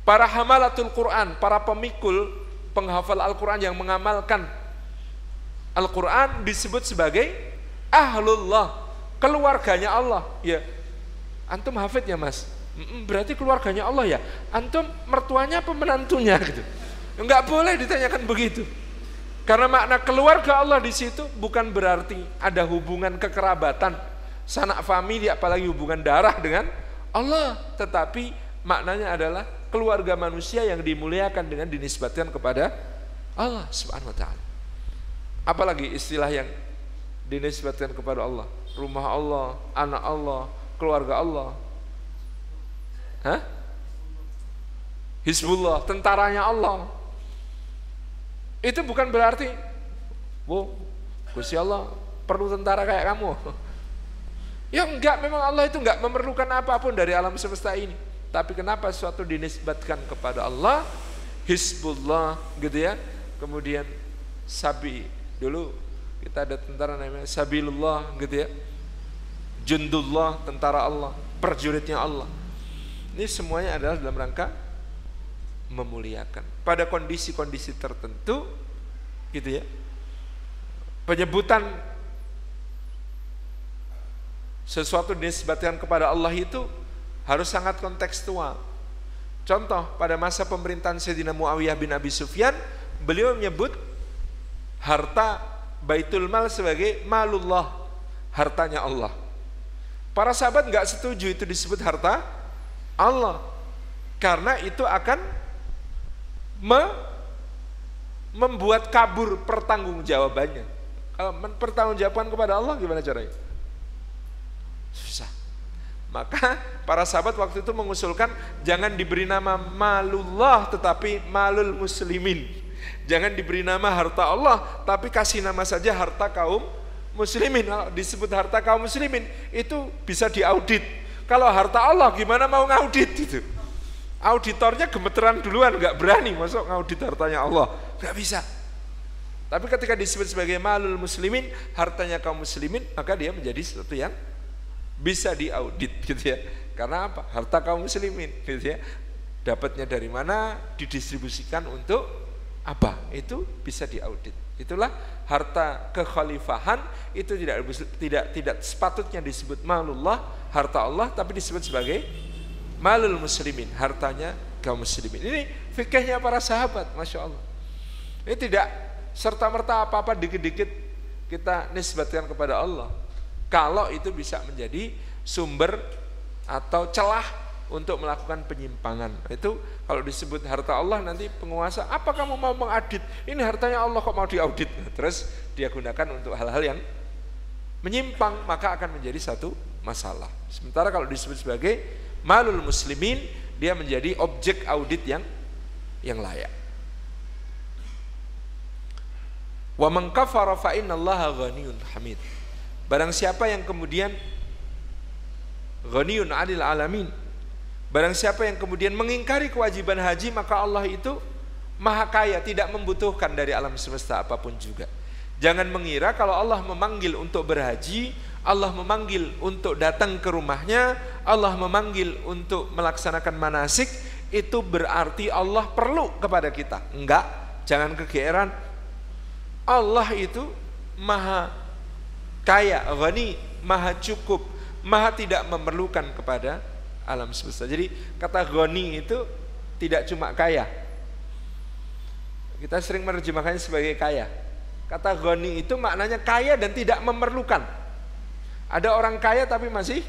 Para hamalatul Quran, para pemikul penghafal Al-Quran yang mengamalkan Al-Quran disebut sebagai ahlullah, keluarganya Allah. Ya, antum hafidnya mas, berarti keluarganya Allah ya? Antum mertuanya apa menantunya? Gitu. Enggak boleh ditanyakan begitu karena makna keluarga Allah di situ bukan berarti ada hubungan kekerabatan. Sanak famili apalagi hubungan darah dengan Allah. Tetapi maknanya adalah keluarga manusia yang dimuliakan dengan dinisbatkan kepada Allah subhanahu wa ta'ala. Apalagi istilah yang dinisbatkan kepada Allah. Rumah Allah, anak Allah, keluarga Allah. Hah? Hizbullah, tentaranya Allah. Itu bukan berarti, wow, Gusti Allah perlu tentara kayak kamu. Ya enggak, memang Allah itu enggak memerlukan apa pun dari alam semesta ini. Tapi kenapa sesuatu dinisbatkan kepada Allah, Hizbullah gitu ya. Kemudian Sabi, dulu kita ada tentara namanya Sabilullah gitu ya. Jundullah, tentara Allah, prajuritnya Allah. Ini semuanya adalah dalam rangka memuliakan. Pada kondisi-kondisi tertentu gitu ya. Penyebutan sesuatu disebutkan kepada Allah itu harus sangat kontekstual. Contoh, pada masa pemerintahan Sayyidina Muawiyah bin Abi Sufyan, beliau menyebut harta Baitul Mal sebagai malullah, hartanya Allah. Para sahabat nggak setuju itu disebut harta Allah karena itu akan me membuat kabur pertanggungjawabannya. Kalau pertanggungjawaban kepada Allah gimana caranya? Susah. Maka para sahabat waktu itu mengusulkan jangan diberi nama malullah tetapi malul muslimin. Jangan diberi nama harta Allah tapi kasih nama saja harta kaum muslimin. Disebut harta kaum muslimin itu bisa diaudit kalau harta Allah gimana mau ngaudit itu? Auditornya gemeteran duluan, nggak berani masuk ngaudit hartanya Allah, nggak bisa. Tapi ketika disebut sebagai malul muslimin, hartanya kaum muslimin, maka dia menjadi sesuatu yang bisa diaudit gitu ya. Karena apa? Harta kaum muslimin gitu ya. Dapatnya dari mana? Didistribusikan untuk apa? Itu bisa diaudit. Itulah harta kekhalifahan itu tidak tidak tidak sepatutnya disebut malullah harta Allah tapi disebut sebagai malul muslimin hartanya kaum muslimin. Ini fikihnya para sahabat, masya Allah. Ini tidak serta merta apa-apa dikit-dikit kita nisbatkan kepada Allah. Kalau itu bisa menjadi sumber atau celah untuk melakukan penyimpangan. Itu kalau disebut harta Allah nanti penguasa, apa kamu mau mengadit? Ini hartanya Allah kok mau diaudit? Terus dia gunakan untuk hal-hal yang menyimpang, maka akan menjadi satu masalah. Sementara kalau disebut sebagai malul muslimin, dia menjadi objek audit yang yang layak. Wa man kafara fa innallaha ghaniyun hamid. Barang siapa yang kemudian ghaniyun 'anil alamin. Barang siapa yang kemudian mengingkari kewajiban haji maka Allah itu maha kaya, tidak membutuhkan dari alam semesta apa pun juga. Jangan mengira kalau Allah memanggil untuk berhaji, Allah memanggil untuk datang ke rumahnya, Allah memanggil untuk melaksanakan manasik, itu berarti Allah perlu kepada kita. Enggak, jangan kegeeran, Allah itu maha kaya, ghani, maha cukup, maha tidak memerlukan kepada alam semesta. Jadi kata ghani itu tidak cuma kaya. Kita sering menerjemahkannya sebagai kaya. Kata ghani itu maknanya kaya dan tidak memerlukan. Ada orang kaya tapi masih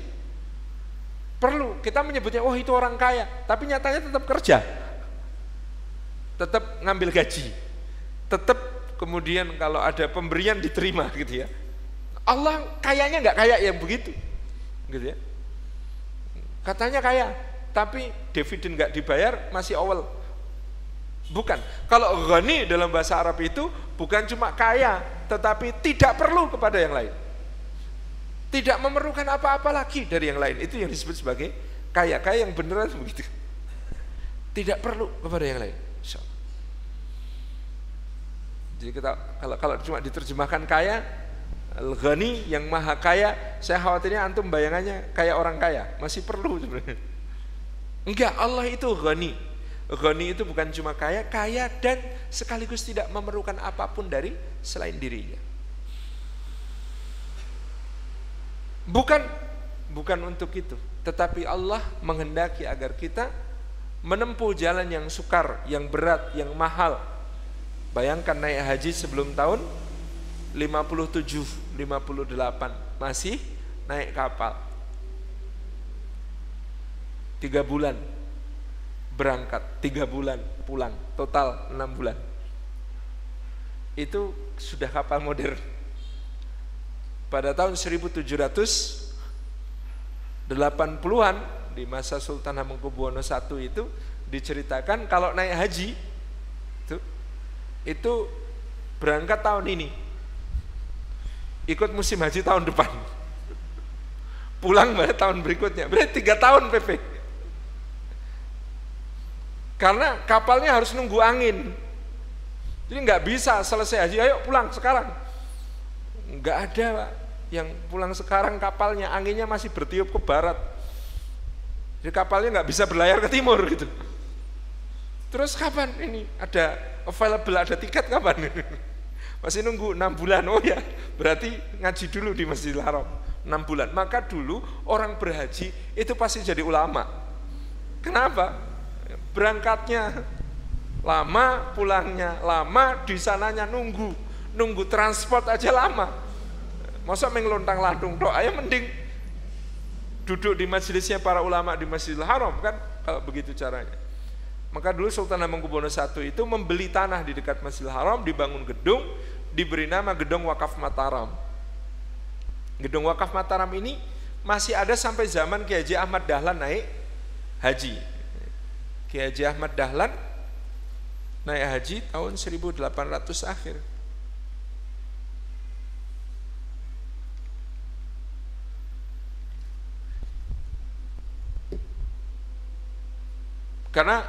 perlu. Kita menyebutnya, oh itu orang kaya. Tapi nyatanya tetap kerja. Tetap ngambil gaji. Tetap kemudian kalau ada pemberian diterima gitu ya. Allah kayaknya nggak kayak yang begitu, gitu ya. Katanya kaya, tapi dividen nggak dibayar masih awal. Bukan. Kalau ghani dalam bahasa Arab itu bukan cuma kaya, tetapi tidak perlu kepada yang lain. Tidak memerlukan apa-apa lagi dari yang lain. Itu yang disebut sebagai kaya. Kaya yang beneran begitu. Tidak perlu kepada yang lain. Jadi kita kalau kalau cuma diterjemahkan kaya, Al-Ghani yang maha kaya, saya khawatirnya antum bayangannya kayak orang kaya, masih perlu sebenarnya. Enggak, Allah itu Ghani. Ghani itu bukan cuma kaya, kaya dan sekaligus tidak memerlukan apa pun dari selain dirinya. Bukan bukan untuk itu, tetapi Allah menghendaki agar kita menempuh jalan yang sukar, yang berat, yang mahal, Bayangkan naik haji sebelum tahun 57, 58 masih naik kapal. Tiga bulan berangkat, tiga bulan pulang, total enam bulan. Itu sudah kapal modern. Pada tahun 1780-an di masa Sultan Hamengkubuwono I itu diceritakan kalau naik haji itu berangkat tahun ini ikut musim haji tahun depan pulang pada tahun berikutnya berarti tiga tahun PP karena kapalnya harus nunggu angin jadi nggak bisa selesai haji ayo pulang sekarang. Nggak ada Pak yang pulang sekarang kapalnya anginnya masih bertiup ke barat jadi kapalnya nggak bisa berlayar ke timur gitu terus kapan ini ada available ada tiket kapan? Masih nunggu enam bulan. Oh ya, berarti ngaji dulu di Masjidil Haram enam bulan. Maka dulu orang berhaji itu pasti jadi ulama. Kenapa? Berangkatnya lama, pulangnya lama, di sananya nunggu, nunggu transport aja lama. Masa mengelontang lantung doa ya mending duduk di majelisnya para ulama di Masjidil Haram kan kalau begitu caranya. Maka dulu Sultan Hamengkubuwono I itu membeli tanah di dekat Masjidil Haram, dibangun gedung, diberi nama Gedung Wakaf Mataram. Gedung Wakaf Mataram ini masih ada sampai zaman Kiai Haji Ahmad Dahlan naik haji. Kiai Haji Ahmad Dahlan naik haji tahun 1800 akhir. Karena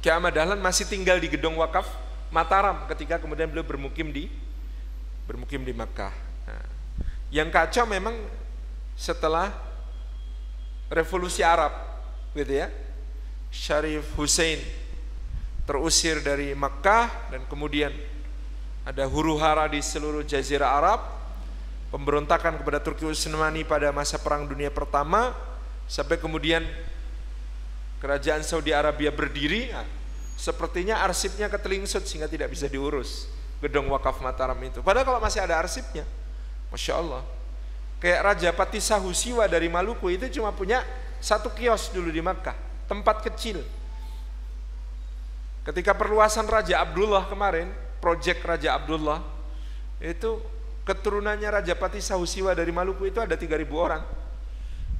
Kiai Ahmad Dahlan masih tinggal di gedung wakaf Mataram ketika kemudian beliau bermukim di bermukim di Makkah. Nah, yang kacau memang setelah revolusi Arab, gitu ya. Syarif Hussein terusir dari Makkah dan kemudian ada huru hara di seluruh jazirah Arab, pemberontakan kepada Turki Utsmani pada masa Perang Dunia Pertama sampai kemudian kerajaan Saudi Arabia berdiri, nah, sepertinya arsipnya ketelingsut sehingga tidak bisa diurus. gedung wakaf Mataram itu. Padahal kalau masih ada arsipnya, masya Allah. Kayak Raja Patisa Husiwa dari Maluku itu cuma punya satu kios dulu di Makkah, tempat kecil. Ketika perluasan Raja Abdullah kemarin, proyek Raja Abdullah, itu keturunannya Raja Patisa Husiwa dari Maluku itu ada 3000 orang.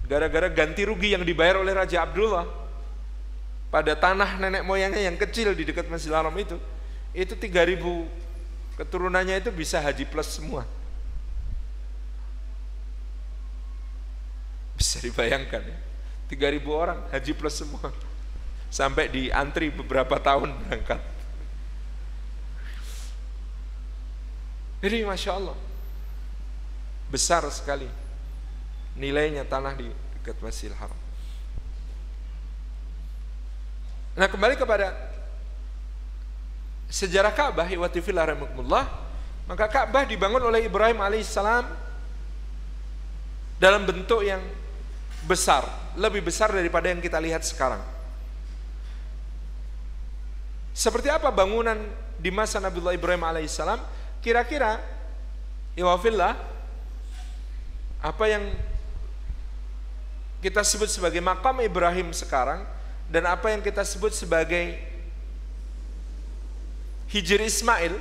Gara-gara ganti rugi yang dibayar oleh Raja Abdullah pada tanah nenek moyangnya yang kecil di dekat Masjidil Haram itu, itu 3000 keturunannya itu bisa haji plus semua. Bisa dibayangkan ya. 3000 orang haji plus semua. Sampai di antri beberapa tahun berangkat. Jadi Masya Allah Besar sekali Nilainya tanah di dekat Masjidil Haram Nah kembali kepada Sejarah Ka'bah Iwatifillah Maka Ka'bah dibangun oleh Ibrahim alaihissalam Dalam bentuk yang besar, lebih besar daripada yang kita lihat sekarang. Seperti apa bangunan di masa Nabiullah Ibrahim alaihissalam? Kira-kira, iwafillah, apa yang kita sebut sebagai makam Ibrahim sekarang dan apa yang kita sebut sebagai Hijri Ismail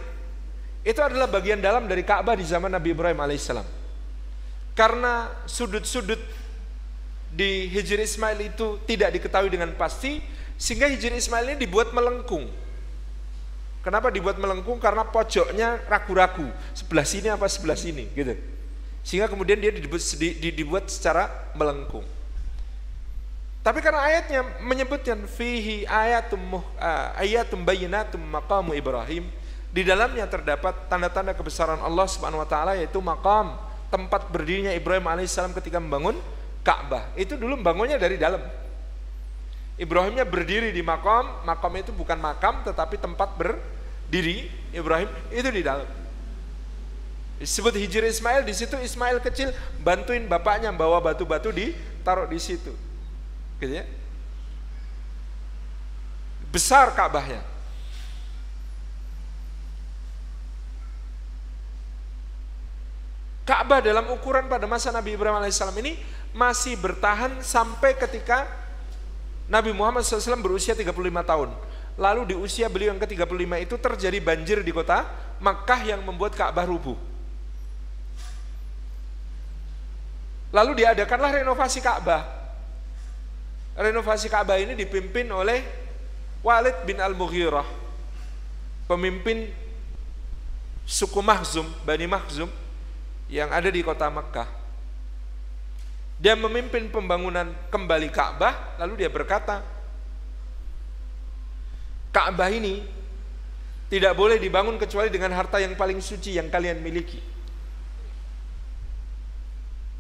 itu adalah bagian dalam dari Ka'bah di zaman Nabi Ibrahim alaihissalam. Karena sudut-sudut di Hijri Ismail itu tidak diketahui dengan pasti sehingga Hijri Ismail ini dibuat melengkung. Kenapa dibuat melengkung? Karena pojoknya ragu-ragu, sebelah sini apa sebelah sini, gitu. Sehingga kemudian dia dibuat, dibuat secara melengkung. Tapi karena ayatnya menyebutkan fihi ayatum uh, ayatum bayyinatum maqamu Ibrahim, di dalamnya terdapat tanda-tanda kebesaran Allah Subhanahu wa taala yaitu makam tempat berdirinya Ibrahim alaihissalam ketika membangun Ka'bah. Itu dulu bangunnya dari dalam. Ibrahimnya berdiri di makam, makam itu bukan makam tetapi tempat berdiri Ibrahim itu di dalam. Disebut Hijri Ismail di situ Ismail kecil bantuin bapaknya bawa batu-batu di taruh di situ. Gitu ya. Besar Ka'bahnya. Ka'bah dalam ukuran pada masa Nabi Ibrahim alaihissalam ini masih bertahan sampai ketika Nabi Muhammad SAW berusia 35 tahun. Lalu di usia beliau yang ke-35 itu terjadi banjir di kota Makkah yang membuat Ka'bah rubuh. Lalu diadakanlah renovasi Ka'bah. Renovasi Ka'bah ini dipimpin oleh Walid bin Al-Mughirah. Pemimpin suku Mahzum, Bani Mahzum yang ada di kota Makkah. Dia memimpin pembangunan kembali Ka'bah, lalu dia berkata, Ka'bah ini tidak boleh dibangun kecuali dengan harta yang paling suci yang kalian miliki.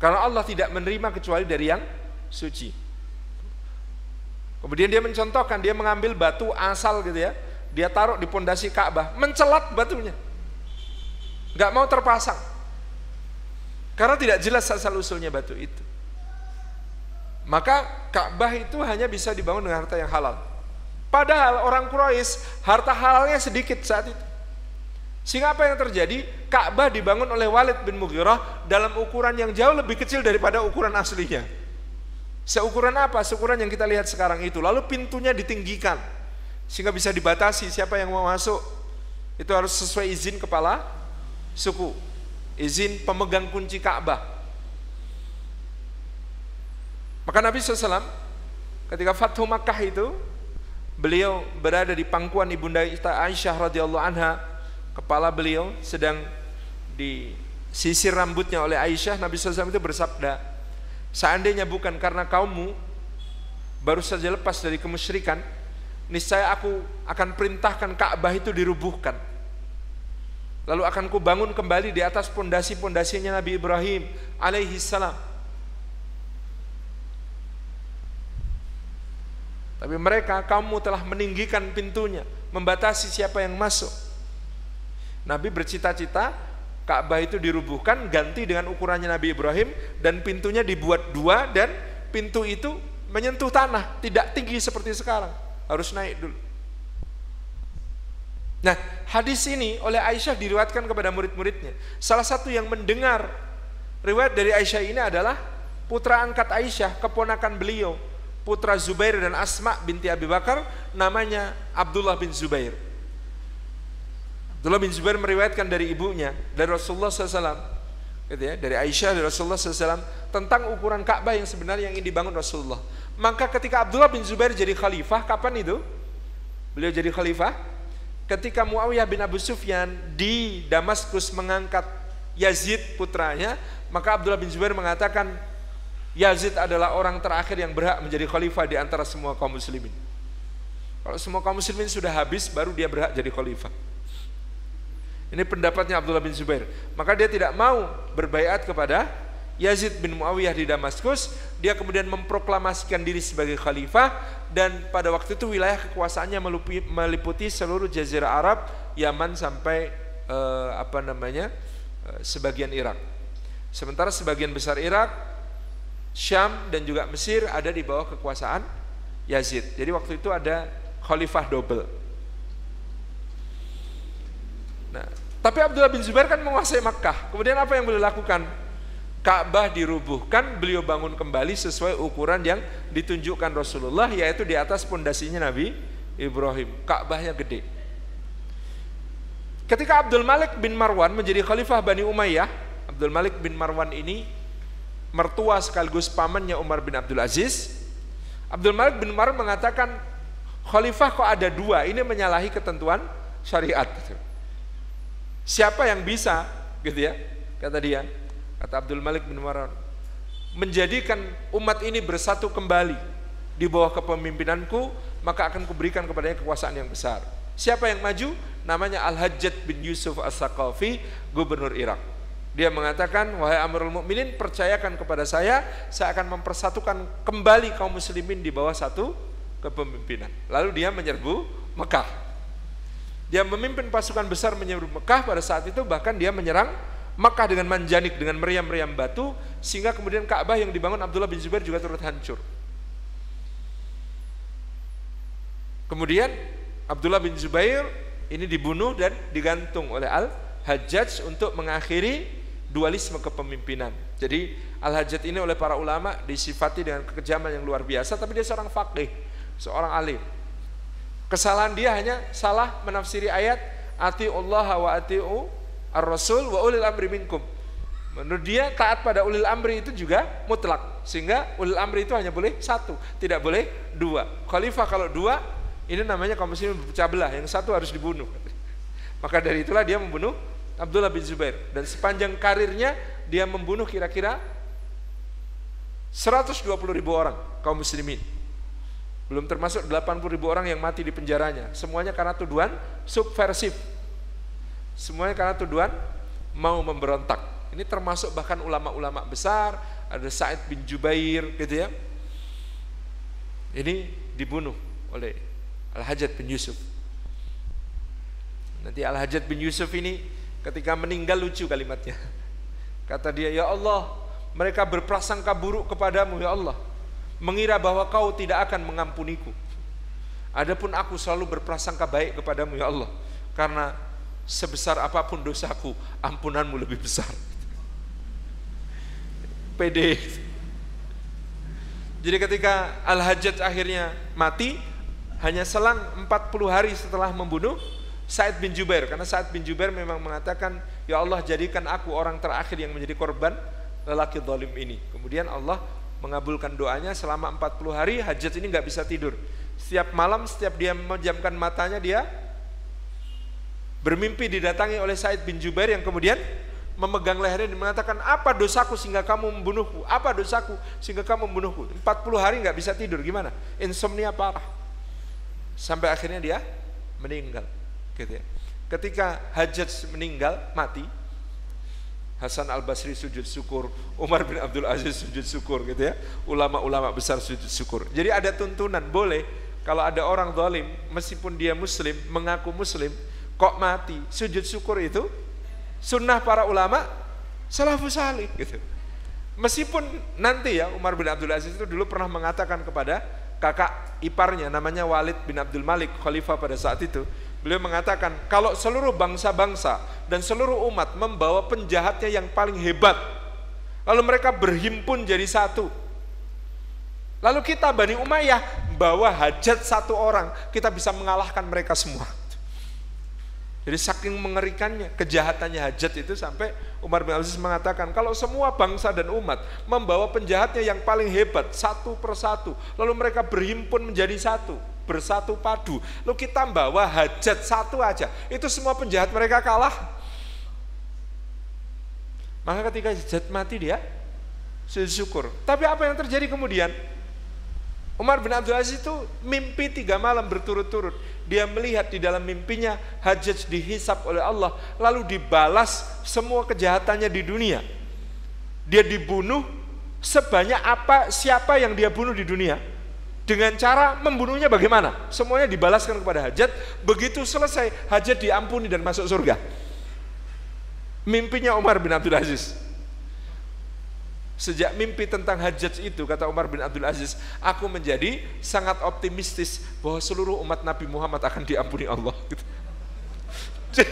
Karena Allah tidak menerima kecuali dari yang suci. Kemudian dia mencontohkan, dia mengambil batu asal gitu ya, dia taruh di pondasi Ka'bah, mencelat batunya. Gak mau terpasang. Karena tidak jelas asal usulnya batu itu. Maka Ka'bah itu hanya bisa dibangun dengan harta yang halal. Padahal orang Quraisy harta halalnya sedikit saat itu. Sehingga apa yang terjadi? Ka'bah dibangun oleh Walid bin Mughirah dalam ukuran yang jauh lebih kecil daripada ukuran aslinya. Seukuran apa? Seukuran yang kita lihat sekarang itu. Lalu pintunya ditinggikan sehingga bisa dibatasi siapa yang mau masuk. Itu harus sesuai izin kepala suku. Izin pemegang kunci Ka'bah. Maka Nabi SAW ketika Fathu Makkah itu beliau berada di pangkuan ibunda Aisyah radhiyallahu anha kepala beliau sedang disisir rambutnya oleh Aisyah Nabi SAW itu bersabda seandainya bukan karena kaummu baru saja lepas dari kemusyrikan niscaya aku akan perintahkan Ka'bah itu dirubuhkan lalu akan kubangun kembali di atas pondasi-pondasinya Nabi Ibrahim alaihi salam Tapi mereka kamu telah meninggikan pintunya, membatasi siapa yang masuk. Nabi bercita-cita Ka'bah itu dirubuhkan ganti dengan ukurannya Nabi Ibrahim dan pintunya dibuat dua dan pintu itu menyentuh tanah, tidak tinggi seperti sekarang, harus naik dulu. Nah, hadis ini oleh Aisyah diriwayatkan kepada murid-muridnya. Salah satu yang mendengar riwayat dari Aisyah ini adalah putra angkat Aisyah, keponakan beliau, putra Zubair dan Asma binti Abi Bakar, namanya Abdullah bin Zubair. Abdullah bin Zubair meriwayatkan dari ibunya, dari Rasulullah SAW, gitu ya, dari Aisyah dari Rasulullah SAW tentang ukuran Ka'bah yang sebenarnya yang dibangun Rasulullah. Maka ketika Abdullah bin Zubair jadi khalifah, kapan itu? Beliau jadi khalifah ketika Muawiyah bin Abu Sufyan di Damaskus mengangkat Yazid putranya, maka Abdullah bin Zubair mengatakan Yazid adalah orang terakhir yang berhak menjadi khalifah di antara semua kaum muslimin. Kalau semua kaum muslimin sudah habis, baru dia berhak jadi khalifah. Ini pendapatnya Abdullah bin Zubair. Maka dia tidak mau berbaiat kepada Yazid bin Muawiyah di Damaskus. Dia kemudian memproklamasikan diri sebagai khalifah dan pada waktu itu wilayah kekuasaannya meliputi seluruh jazirah Arab, Yaman sampai eh, apa namanya eh, sebagian Irak. Sementara sebagian besar Irak Syam dan juga Mesir ada di bawah kekuasaan Yazid. Jadi waktu itu ada khalifah double. Nah, tapi Abdullah bin Zubair kan menguasai Makkah. Kemudian apa yang beliau lakukan? Ka'bah dirubuhkan, beliau bangun kembali sesuai ukuran yang ditunjukkan Rasulullah yaitu di atas pondasinya Nabi Ibrahim. Ka'bahnya gede. Ketika Abdul Malik bin Marwan menjadi khalifah Bani Umayyah, Abdul Malik bin Marwan ini mertua sekaligus pamannya Umar bin Abdul Aziz. Abdul Malik bin Umar mengatakan khalifah kok ada dua, ini menyalahi ketentuan syariat. Siapa yang bisa, gitu ya, kata dia, kata Abdul Malik bin Umar, menjadikan umat ini bersatu kembali di bawah kepemimpinanku, maka akan kuberikan kepadanya kekuasaan yang besar. Siapa yang maju? Namanya Al-Hajjat bin Yusuf As-Saqafi, gubernur Irak. Dia mengatakan, wahai Amirul Mukminin, percayakan kepada saya, saya akan mempersatukan kembali kaum muslimin di bawah satu kepemimpinan. Lalu dia menyerbu Mekah. Dia memimpin pasukan besar menyerbu Mekah pada saat itu bahkan dia menyerang Mekah dengan manjanik dengan meriam-meriam batu sehingga kemudian Ka'bah yang dibangun Abdullah bin Zubair juga turut hancur. Kemudian Abdullah bin Zubair ini dibunuh dan digantung oleh Al-Hajjaj untuk mengakhiri dualisme kepemimpinan. Jadi Al-Hajjat ini oleh para ulama disifati dengan kekejaman yang luar biasa, tapi dia seorang faqih, seorang alim. Kesalahan dia hanya salah menafsiri ayat ati Allah wa ati'u ar-rasul wa ulil amri minkum. Menurut dia taat pada ulil amri itu juga mutlak. Sehingga ulil amri itu hanya boleh satu, tidak boleh dua. Khalifah kalau dua, ini namanya kaum muslimin berpecah belah, yang satu harus dibunuh. Maka dari itulah dia membunuh Abdullah bin Zubair dan sepanjang karirnya dia membunuh kira-kira 120 ribu orang kaum muslimin belum termasuk 80 ribu orang yang mati di penjaranya. Semuanya karena tuduhan subversif. Semuanya karena tuduhan mau memberontak. Ini termasuk bahkan ulama-ulama besar ada Said bin Jubair gitu ya. Ini dibunuh oleh Al-Hajjat bin Yusuf. Nanti Al-Hajjat bin Yusuf ini Ketika meninggal lucu kalimatnya. Kata dia, "Ya Allah, mereka berprasangka buruk kepadamu ya Allah, mengira bahwa kau tidak akan mengampuniku. Adapun aku selalu berprasangka baik kepadamu ya Allah, karena sebesar apa pun dosaku, ampunanmu lebih besar." Pede. Jadi ketika Al-Hajjaj akhirnya mati, hanya selang 40 hari setelah membunuh Said bin Jubair karena Said bin Jubair memang mengatakan ya Allah jadikan aku orang terakhir yang menjadi korban lelaki zalim ini kemudian Allah mengabulkan doanya selama 40 hari hajat ini nggak bisa tidur. Setiap malam setiap dia menjamkan matanya dia bermimpi didatangi oleh Said bin Jubair yang kemudian memegang lehernya dan mengatakan apa dosaku sehingga kamu membunuhku? Apa dosaku sehingga kamu membunuhku? 40 hari nggak bisa tidur gimana? Insomnia parah. Sampai akhirnya dia meninggal gitu ya. Ketika Hajjaj meninggal, mati, Hasan Al Basri sujud syukur, Umar bin Abdul Aziz sujud syukur gitu ya. Ulama-ulama besar sujud syukur. Jadi ada tuntunan boleh kalau ada orang zalim meskipun dia muslim, mengaku muslim, kok mati, sujud syukur itu sunnah para ulama salafus salih gitu. Meskipun nanti ya Umar bin Abdul Aziz itu dulu pernah mengatakan kepada kakak iparnya namanya Walid bin Abdul Malik khalifah pada saat itu Beliau mengatakan, kalau seluruh bangsa-bangsa dan seluruh umat membawa penjahatnya yang paling hebat, lalu mereka berhimpun jadi satu. Lalu kita Bani Umayyah bawa hajat satu orang, kita bisa mengalahkan mereka semua. Jadi saking mengerikannya kejahatannya hajat itu sampai Umar bin Aziz mengatakan kalau semua bangsa dan umat membawa penjahatnya yang paling hebat satu persatu, lalu mereka berhimpun menjadi satu, bersatu padu. Lalu kita bawa hajat satu aja, itu semua penjahat mereka kalah. Maka ketika hajat mati dia syukur. Tapi apa yang terjadi kemudian? Umar bin Abdul Aziz itu mimpi tiga malam berturut-turut. Dia melihat di dalam mimpinya Hajjaj dihisap oleh Allah. Lalu dibalas semua kejahatannya di dunia. Dia dibunuh sebanyak apa siapa yang dia bunuh di dunia dengan cara membunuhnya bagaimana? Semuanya dibalaskan kepada hajat. Begitu selesai, hajat diampuni dan masuk surga. Mimpinya Umar bin Abdul Aziz. Sejak mimpi tentang hajat itu, kata Umar bin Abdul Aziz, aku menjadi sangat optimistis bahwa seluruh umat Nabi Muhammad akan diampuni Allah. Gitu.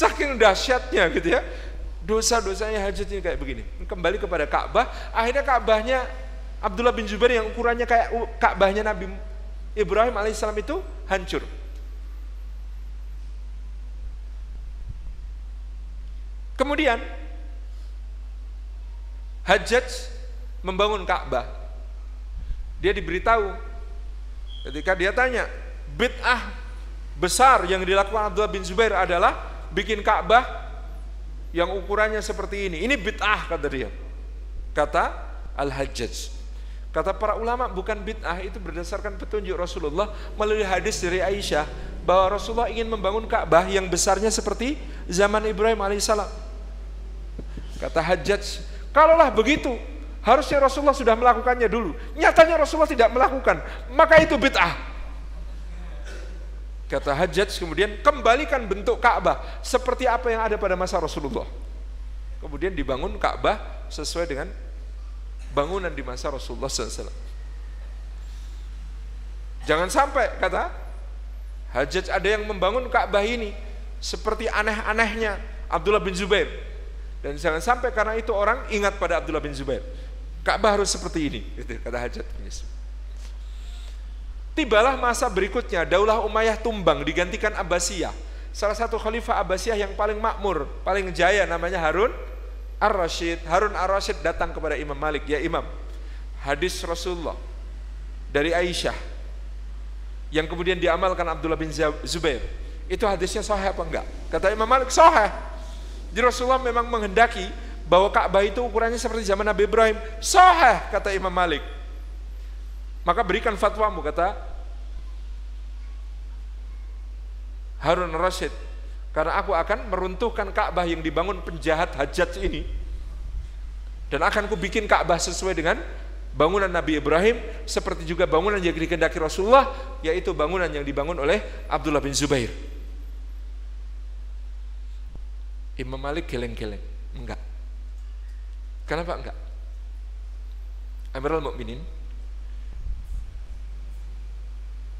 Saking dahsyatnya gitu ya, dosa-dosanya hajat ini kayak begini. Kembali kepada Ka'bah, akhirnya Ka'bahnya Abdullah bin Zubair yang ukurannya kayak Ka'bahnya Nabi Ibrahim alaihissalam itu hancur. Kemudian Hajjaj membangun Ka'bah. Dia diberitahu ketika dia tanya, bid'ah besar yang dilakukan Abdullah bin Zubair adalah bikin Ka'bah yang ukurannya seperti ini. Ini bid'ah kata dia. Kata Al-Hajjaj. Kata para ulama bukan bid'ah itu berdasarkan petunjuk Rasulullah melalui hadis dari Aisyah bahwa Rasulullah ingin membangun Ka'bah yang besarnya seperti zaman Ibrahim alaihissalam. Kata Hajjaj, kalaulah begitu harusnya Rasulullah sudah melakukannya dulu. Nyatanya Rasulullah tidak melakukan, maka itu bid'ah. Kata Hajjaj kemudian kembalikan bentuk Ka'bah seperti apa yang ada pada masa Rasulullah. Kemudian dibangun Ka'bah sesuai dengan bangunan di masa Rasulullah SAW. Jangan sampai kata Hajjaj ada yang membangun Ka'bah ini seperti aneh-anehnya Abdullah bin Zubair. Dan jangan sampai karena itu orang ingat pada Abdullah bin Zubair. Ka'bah harus seperti ini, gitu, kata Hajjaj. Tibalah masa berikutnya, Daulah Umayyah tumbang digantikan Abbasiyah. Salah satu khalifah Abbasiyah yang paling makmur, paling jaya namanya Harun Ar-Rashid, Harun Ar-Rashid datang kepada Imam Malik, ya Imam, hadis Rasulullah dari Aisyah yang kemudian diamalkan Abdullah bin Zubair. Itu hadisnya sahih apa enggak? Kata Imam Malik, sahih. Jadi Rasulullah memang menghendaki bahwa Ka'bah itu ukurannya seperti zaman Nabi Ibrahim. Sahih, kata Imam Malik. Maka berikan fatwamu, kata Harun Rashid karena aku akan meruntuhkan Ka'bah yang dibangun penjahat hajat ini. Dan akan ku bikin Ka'bah sesuai dengan bangunan Nabi Ibrahim seperti juga bangunan yang dikehendaki Rasulullah yaitu bangunan yang dibangun oleh Abdullah bin Zubair. Imam Malik geleng-geleng. Enggak. Kenapa enggak? Amirul Mukminin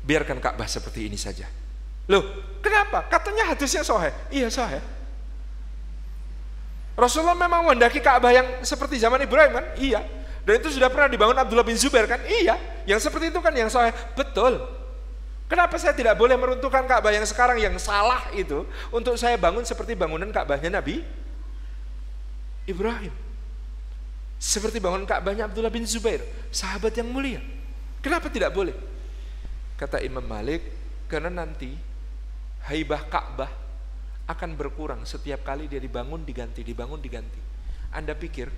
biarkan Ka'bah seperti ini saja. Loh, kenapa? Katanya hadisnya sohe. Iya sohe. Rasulullah memang mendaki Ka'bah yang seperti zaman Ibrahim kan? Iya. Dan itu sudah pernah dibangun Abdullah bin Zubair kan? Iya. Yang seperti itu kan yang sohe. Betul. Kenapa saya tidak boleh meruntuhkan Ka'bah yang sekarang yang salah itu untuk saya bangun seperti bangunan Ka'bahnya Nabi Ibrahim? Seperti bangunan Ka'bahnya Abdullah bin Zubair, sahabat yang mulia. Kenapa tidak boleh? Kata Imam Malik, karena nanti haibah Ka'bah akan berkurang setiap kali dia dibangun diganti dibangun diganti. Anda pikir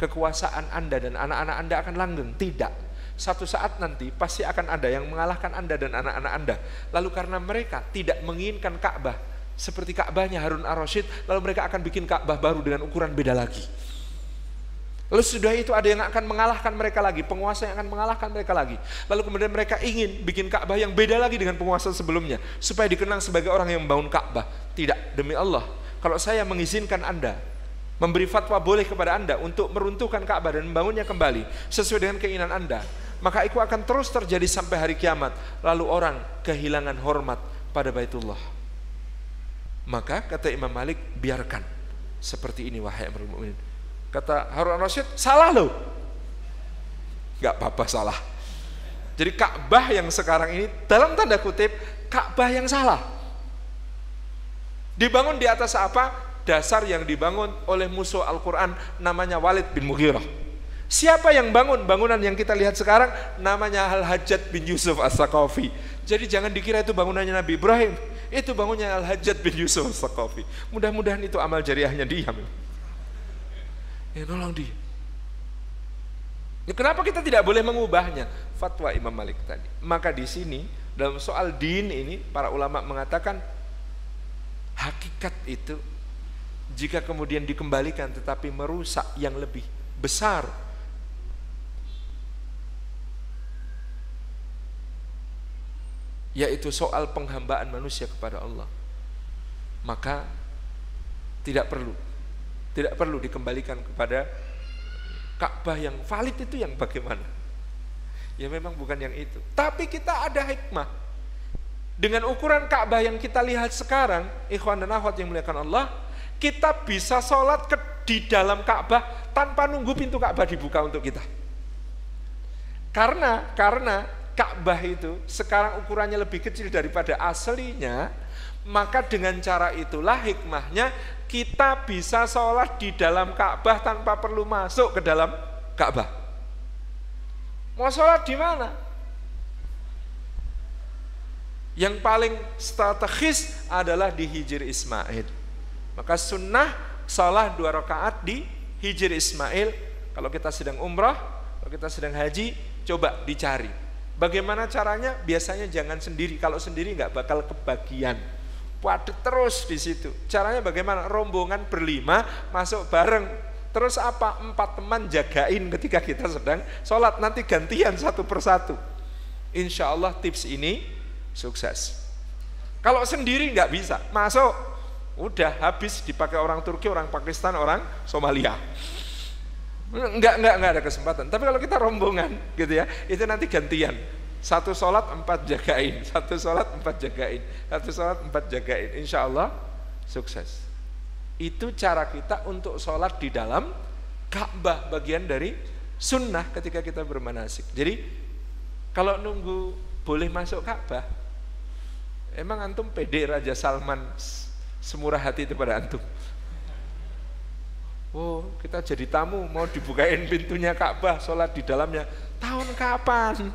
kekuasaan Anda dan anak-anak Anda akan langgeng? Tidak. Satu saat nanti pasti akan ada yang mengalahkan Anda dan anak-anak Anda. Lalu karena mereka tidak menginginkan Ka'bah seperti Ka'bahnya Harun Ar-Rasyid lalu mereka akan bikin Ka'bah baru dengan ukuran beda lagi Lalu sudah itu ada yang akan mengalahkan mereka lagi, penguasa yang akan mengalahkan mereka lagi. Lalu kemudian mereka ingin bikin Ka'bah yang beda lagi dengan penguasa sebelumnya, supaya dikenang sebagai orang yang membangun Ka'bah. Tidak, demi Allah. Kalau saya mengizinkan Anda memberi fatwa boleh kepada Anda untuk meruntuhkan Ka'bah dan membangunnya kembali sesuai dengan keinginan Anda, maka itu akan terus terjadi sampai hari kiamat. Lalu orang kehilangan hormat pada Baitullah. Maka kata Imam Malik, biarkan seperti ini wahai Amirul Mukminin. Kata Harun Rasyid, salah loh. Gak apa-apa salah. Jadi Ka'bah yang sekarang ini dalam tanda kutip Ka'bah yang salah. Dibangun di atas apa? Dasar yang dibangun oleh musuh Al-Quran namanya Walid bin Mughirah. Siapa yang bangun bangunan yang kita lihat sekarang namanya Al-Hajjat bin Yusuf As-Saqafi. Jadi jangan dikira itu bangunannya Nabi Ibrahim. Itu bangunnya Al-Hajjat bin Yusuf As-Saqafi. Mudah-mudahan itu amal jariahnya dia. Ya nolong dia. Ya, kenapa kita tidak boleh mengubahnya? Fatwa Imam Malik tadi. Maka di sini dalam soal din ini para ulama mengatakan hakikat itu jika kemudian dikembalikan tetapi merusak yang lebih besar yaitu soal penghambaan manusia kepada Allah maka tidak perlu tidak perlu dikembalikan kepada Ka'bah yang valid itu yang bagaimana. Ya memang bukan yang itu. Tapi kita ada hikmah. Dengan ukuran Ka'bah yang kita lihat sekarang ikhwan dan akhwat yang muliakan Allah kita bisa sholat ke, di dalam Ka'bah tanpa nunggu pintu Ka'bah dibuka untuk kita. Karena karena Ka'bah itu sekarang ukurannya lebih kecil daripada aslinya, maka dengan cara itulah hikmahnya kita bisa sholat di dalam Ka'bah tanpa perlu masuk ke dalam Ka'bah. Mau sholat di mana? Yang paling strategis adalah di Hijir Ismail. Maka sunnah sholat dua rakaat di Hijir Ismail. Kalau kita sedang umrah, kalau kita sedang haji, coba dicari Bagaimana caranya? Biasanya jangan sendiri. Kalau sendiri nggak bakal kebagian. Padat terus di situ. Caranya bagaimana? Rombongan berlima masuk bareng. Terus apa? Empat teman jagain ketika kita sedang sholat. Nanti gantian satu persatu. Insya Allah tips ini sukses. Kalau sendiri nggak bisa, masuk udah habis dipakai orang Turki, orang Pakistan, orang Somalia. Enggak, enggak, enggak ada kesempatan. Tapi kalau kita rombongan gitu ya, itu nanti gantian. Satu sholat empat jagain, satu sholat empat jagain, satu sholat empat jagain. Insya Allah sukses. Itu cara kita untuk sholat di dalam Ka'bah bagian dari sunnah ketika kita bermanasik. Jadi kalau nunggu boleh masuk Ka'bah, emang antum pede Raja Salman semurah hati itu pada antum. Oh, kita jadi tamu, mau dibukain pintunya Ka'bah, sholat di dalamnya. Tahun kapan?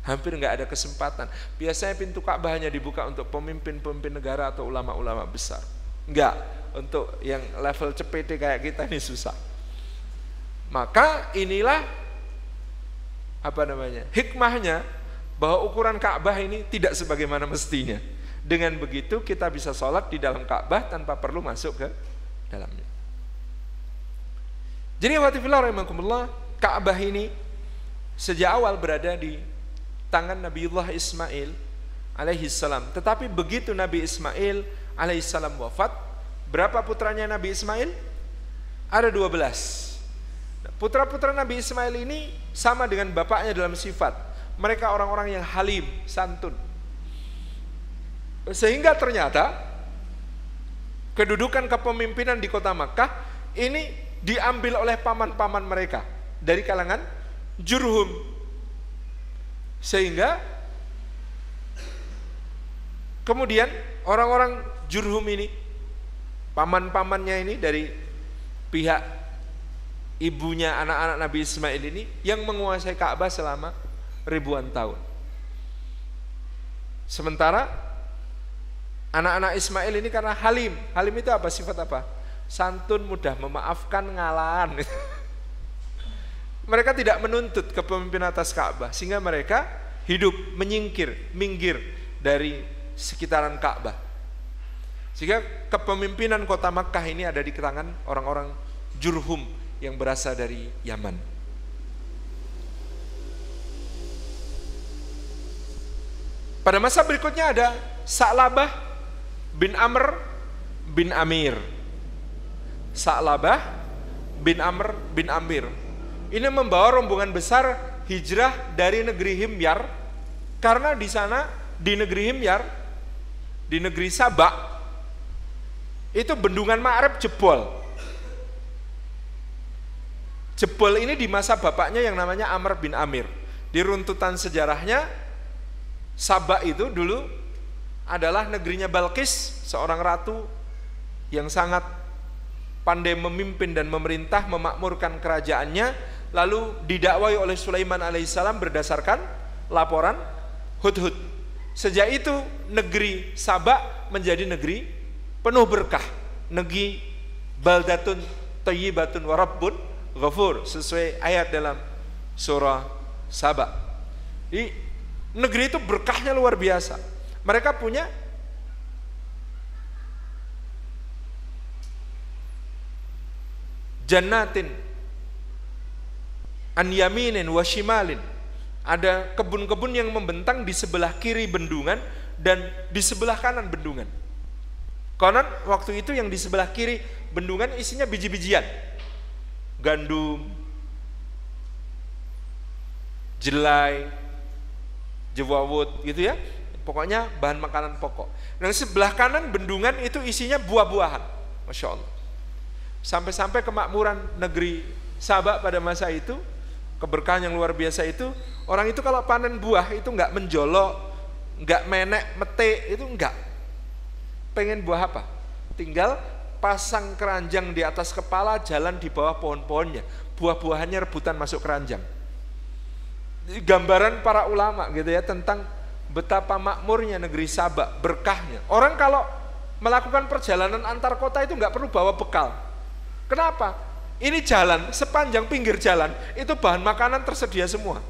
Hampir nggak ada kesempatan. Biasanya pintu Ka'bah hanya dibuka untuk pemimpin-pemimpin negara atau ulama-ulama besar. Enggak, untuk yang level CPT kayak kita ini susah. Maka inilah apa namanya? Hikmahnya bahwa ukuran Ka'bah ini tidak sebagaimana mestinya. Dengan begitu kita bisa sholat di dalam Ka'bah tanpa perlu masuk ke dalamnya. Jadi watifillah rahimakumullah, Ka'bah ini sejak awal berada di tangan Nabiullah Ismail alaihi salam. Tetapi begitu Nabi Ismail alaihi salam wafat, berapa putranya Nabi Ismail? Ada 12. Putra-putra Nabi Ismail ini sama dengan bapaknya dalam sifat. Mereka orang-orang yang halim, santun. Sehingga ternyata kedudukan kepemimpinan di kota Makkah ini diambil oleh paman-paman mereka dari kalangan Jurhum sehingga kemudian orang-orang Jurhum ini paman-pamannya ini dari pihak ibunya anak-anak Nabi Ismail ini yang menguasai Ka'bah selama ribuan tahun. Sementara Anak-anak Ismail ini karena halim. Halim itu apa? Sifat apa? Santun, mudah memaafkan, ngalahan. mereka tidak menuntut kepemimpinan atas Ka'bah sehingga mereka hidup menyingkir, minggir dari sekitaran Ka'bah. Sehingga kepemimpinan kota Makkah ini ada di tangan orang-orang Jurhum yang berasal dari Yaman. Pada masa berikutnya ada Sa'labah bin Amr bin Amir. Sa'labah bin Amr bin Amir. Ini membawa rombongan besar hijrah dari negeri Himyar karena di sana di negeri Himyar, di negeri Sabak, itu bendungan Ma'rib jebol. Jebol ini di masa bapaknya yang namanya Amr bin Amir. Di runtutan sejarahnya, Sabak itu dulu adalah negerinya Balkis, seorang ratu yang sangat pandai memimpin dan memerintah memakmurkan kerajaannya lalu didakwai oleh Sulaiman alaihissalam berdasarkan laporan Hudhud. Sejak itu negeri Sabak menjadi negeri penuh berkah, negeri baldatun thayyibatun warabbun ghafur sesuai ayat dalam surah Sabak. Negeri itu berkahnya luar biasa. Mereka punya jannatin an yaminin wa shimalin. Ada kebun-kebun yang membentang di sebelah kiri bendungan dan di sebelah kanan bendungan. Konon waktu itu yang di sebelah kiri bendungan isinya biji-bijian. Gandum jelai jewawut gitu ya pokoknya bahan makanan pokok dan sebelah kanan bendungan itu isinya buah-buahan Masya Allah Sampai-sampai kemakmuran negeri Sabak pada masa itu, keberkahan yang luar biasa itu, orang itu kalau panen buah itu nggak menjolok, nggak menek, mete, itu nggak. Pengen buah apa? Tinggal pasang keranjang di atas kepala, jalan di bawah pohon-pohonnya. Buah-buahannya rebutan masuk keranjang. Gambaran para ulama gitu ya tentang betapa makmurnya negeri Sabak, berkahnya. Orang kalau melakukan perjalanan antar kota itu nggak perlu bawa bekal, Kenapa? Ini jalan, sepanjang pinggir jalan, itu bahan makanan tersedia semua.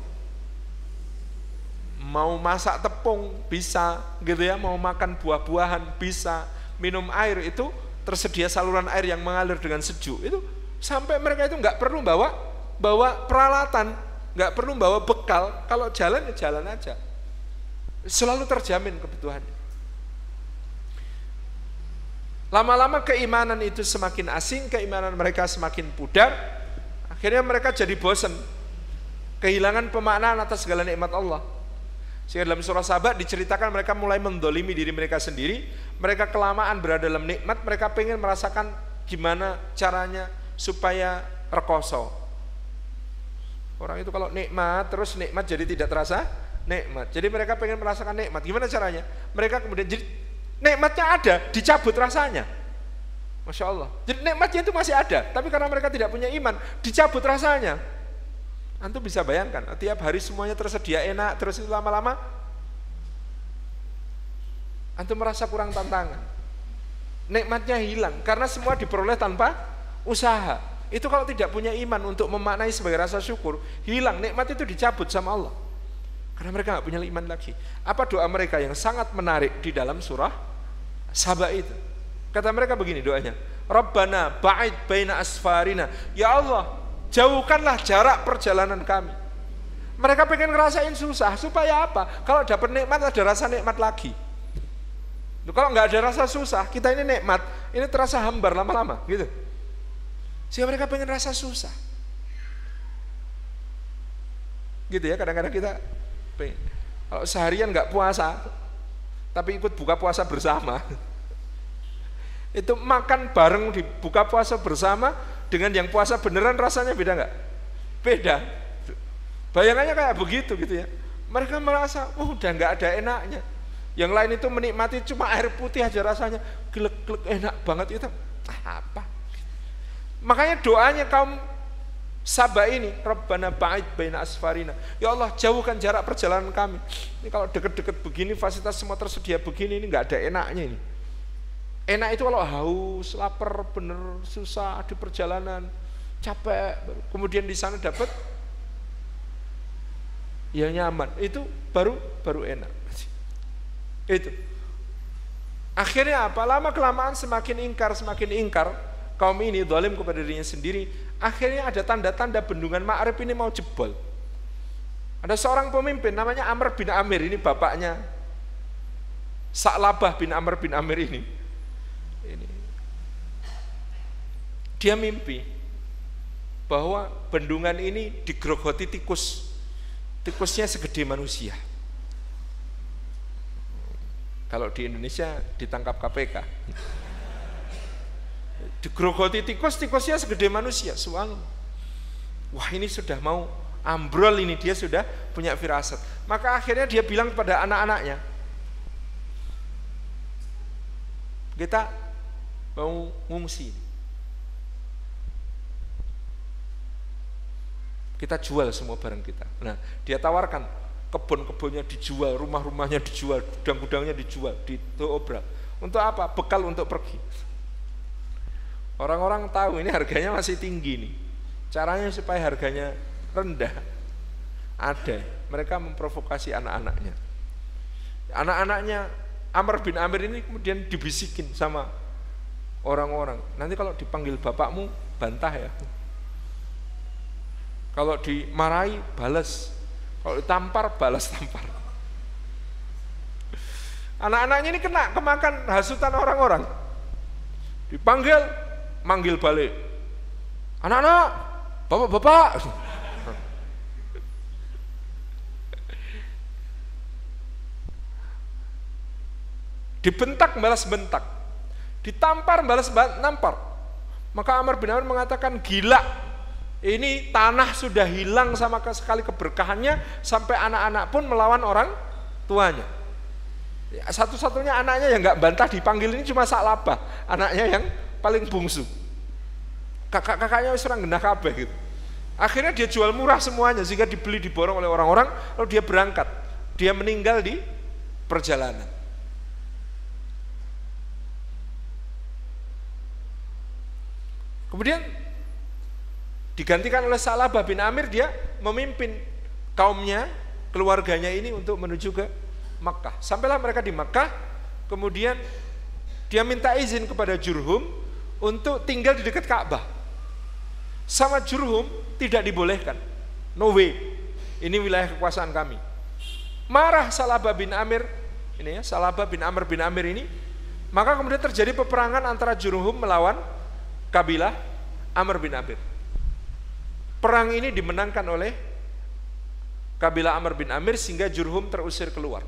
Mau masak tepung, bisa, gitu ya, mau makan buah-buahan, bisa, minum air, itu tersedia saluran air yang mengalir dengan sejuk. Itu sampai mereka itu nggak perlu bawa bawa peralatan, nggak perlu bawa bekal, kalau jalan ya jalan aja. Selalu terjamin kebutuhannya. Lama-lama keimanan itu semakin asing, keimanan mereka semakin pudar. Akhirnya mereka jadi bosan. Kehilangan pemaknaan atas segala nikmat Allah. Sehingga dalam surah sahabat diceritakan mereka mulai mendolimi diri mereka sendiri. Mereka kelamaan berada dalam nikmat, mereka pengen merasakan gimana caranya supaya rekoso. Orang itu kalau nikmat, terus nikmat jadi tidak terasa nikmat. Jadi mereka pengen merasakan nikmat. Gimana caranya? Mereka kemudian jadi nikmatnya ada, dicabut rasanya. Masya Allah. Jadi nikmatnya itu masih ada, tapi karena mereka tidak punya iman, dicabut rasanya. Antum bisa bayangkan, tiap hari semuanya tersedia enak, terus itu lama-lama antum merasa kurang tantangan. Nikmatnya hilang karena semua diperoleh tanpa usaha. Itu kalau tidak punya iman untuk memaknai sebagai rasa syukur, hilang nikmat itu dicabut sama Allah. Karena mereka nggak punya iman lagi. Apa doa mereka yang sangat menarik di dalam surah Sabah itu. Kata mereka begini doanya. Rabbana ba'id baina asfarina. Ya Allah, jauhkanlah jarak perjalanan kami. Mereka pengen ngerasain susah, supaya apa? Kalau dapat nikmat ada rasa nikmat lagi. Kalau nggak ada rasa susah, kita ini nikmat, ini terasa hambar lama-lama, gitu. Sehingga mereka pengen rasa susah. Gitu ya, kadang-kadang kita pengen. Kalau seharian nggak puasa, tapi ikut buka puasa bersama. Itu makan bareng di buka puasa bersama dengan yang puasa beneran rasanya beda nggak? Beda. Bayangannya kayak begitu gitu ya. Mereka merasa, oh udah nggak ada enaknya. Yang lain itu menikmati cuma air putih aja rasanya, gelek-gelek enak banget itu. Apa? Makanya doanya kaum Sabah ini, Rabbana ba'id baina asfarina. Ya Allah, jauhkan jarak perjalanan kami. Ini kalau deket-deket begini, fasilitas semua tersedia begini, ini nggak ada enaknya ini. Enak itu kalau haus, lapar, bener, susah di perjalanan, capek, kemudian di sana dapat ya nyaman. Itu baru baru enak. Itu. Akhirnya apa? Lama kelamaan semakin ingkar, semakin ingkar kaum ini dolim kepada dirinya sendiri. Akhirnya ada tanda-tanda bendungan Ma'rib ini mau jebol. Ada seorang pemimpin namanya Amr bin Amir ini bapaknya Sa'labah bin Amr bin Amir ini. Ini. Dia mimpi bahwa bendungan ini digerogoti tikus. Tikusnya segede manusia. Kalau di Indonesia ditangkap KPK. Digrogoti tikus, tikusnya segede manusia. Soal, wah ini sudah mau ambrol ini dia sudah punya firasat. Maka akhirnya dia bilang kepada anak-anaknya, kita mau ngungsi. Kita jual semua barang kita. Nah, dia tawarkan kebun-kebunnya dijual, rumah-rumahnya dijual, gudang-gudangnya dijual, diobrak. Untuk apa? Bekal untuk pergi. Orang-orang tahu ini harganya masih tinggi nih. Caranya supaya harganya rendah. Ada, mereka memprovokasi anak-anaknya. Anak-anaknya Amr bin Amir ini kemudian dibisikin sama orang-orang. Nanti kalau dipanggil bapakmu, bantah ya. Kalau dimarahi balas, kalau ditampar balas tampar. Anak-anaknya ini kena kemakan hasutan orang-orang. Dipanggil, manggil balik. Anak-anak, bapak-bapak. Dibentak balas bentak. Ditampar balas nampar. Maka Amr bin Amr mengatakan gila ini tanah sudah hilang sama sekali keberkahannya sampai anak-anak pun melawan orang tuanya. Ya, satu-satunya anaknya yang nggak bantah dipanggil ini cuma Saklabah, anaknya yang paling bungsu. Kakak-kakaknya serang genah kabeh gitu. Akhirnya dia jual murah semuanya sehingga dibeli diborong oleh orang-orang lalu dia berangkat. Dia meninggal di perjalanan. Kemudian digantikan oleh Salabah bin Amir dia memimpin kaumnya keluarganya ini untuk menuju ke Makkah sampailah mereka di Makkah kemudian dia minta izin kepada Jurhum untuk tinggal di dekat Ka'bah. Sama Jurhum tidak dibolehkan. No way. Ini wilayah kekuasaan kami. Marah Salabah bin Amir ini ya Salabah bin Amr bin Amir ini maka kemudian terjadi peperangan antara Jurhum melawan kabilah Amr bin Amir. Perang ini dimenangkan oleh kabilah Amr bin Amir sehingga Jurhum terusir keluar.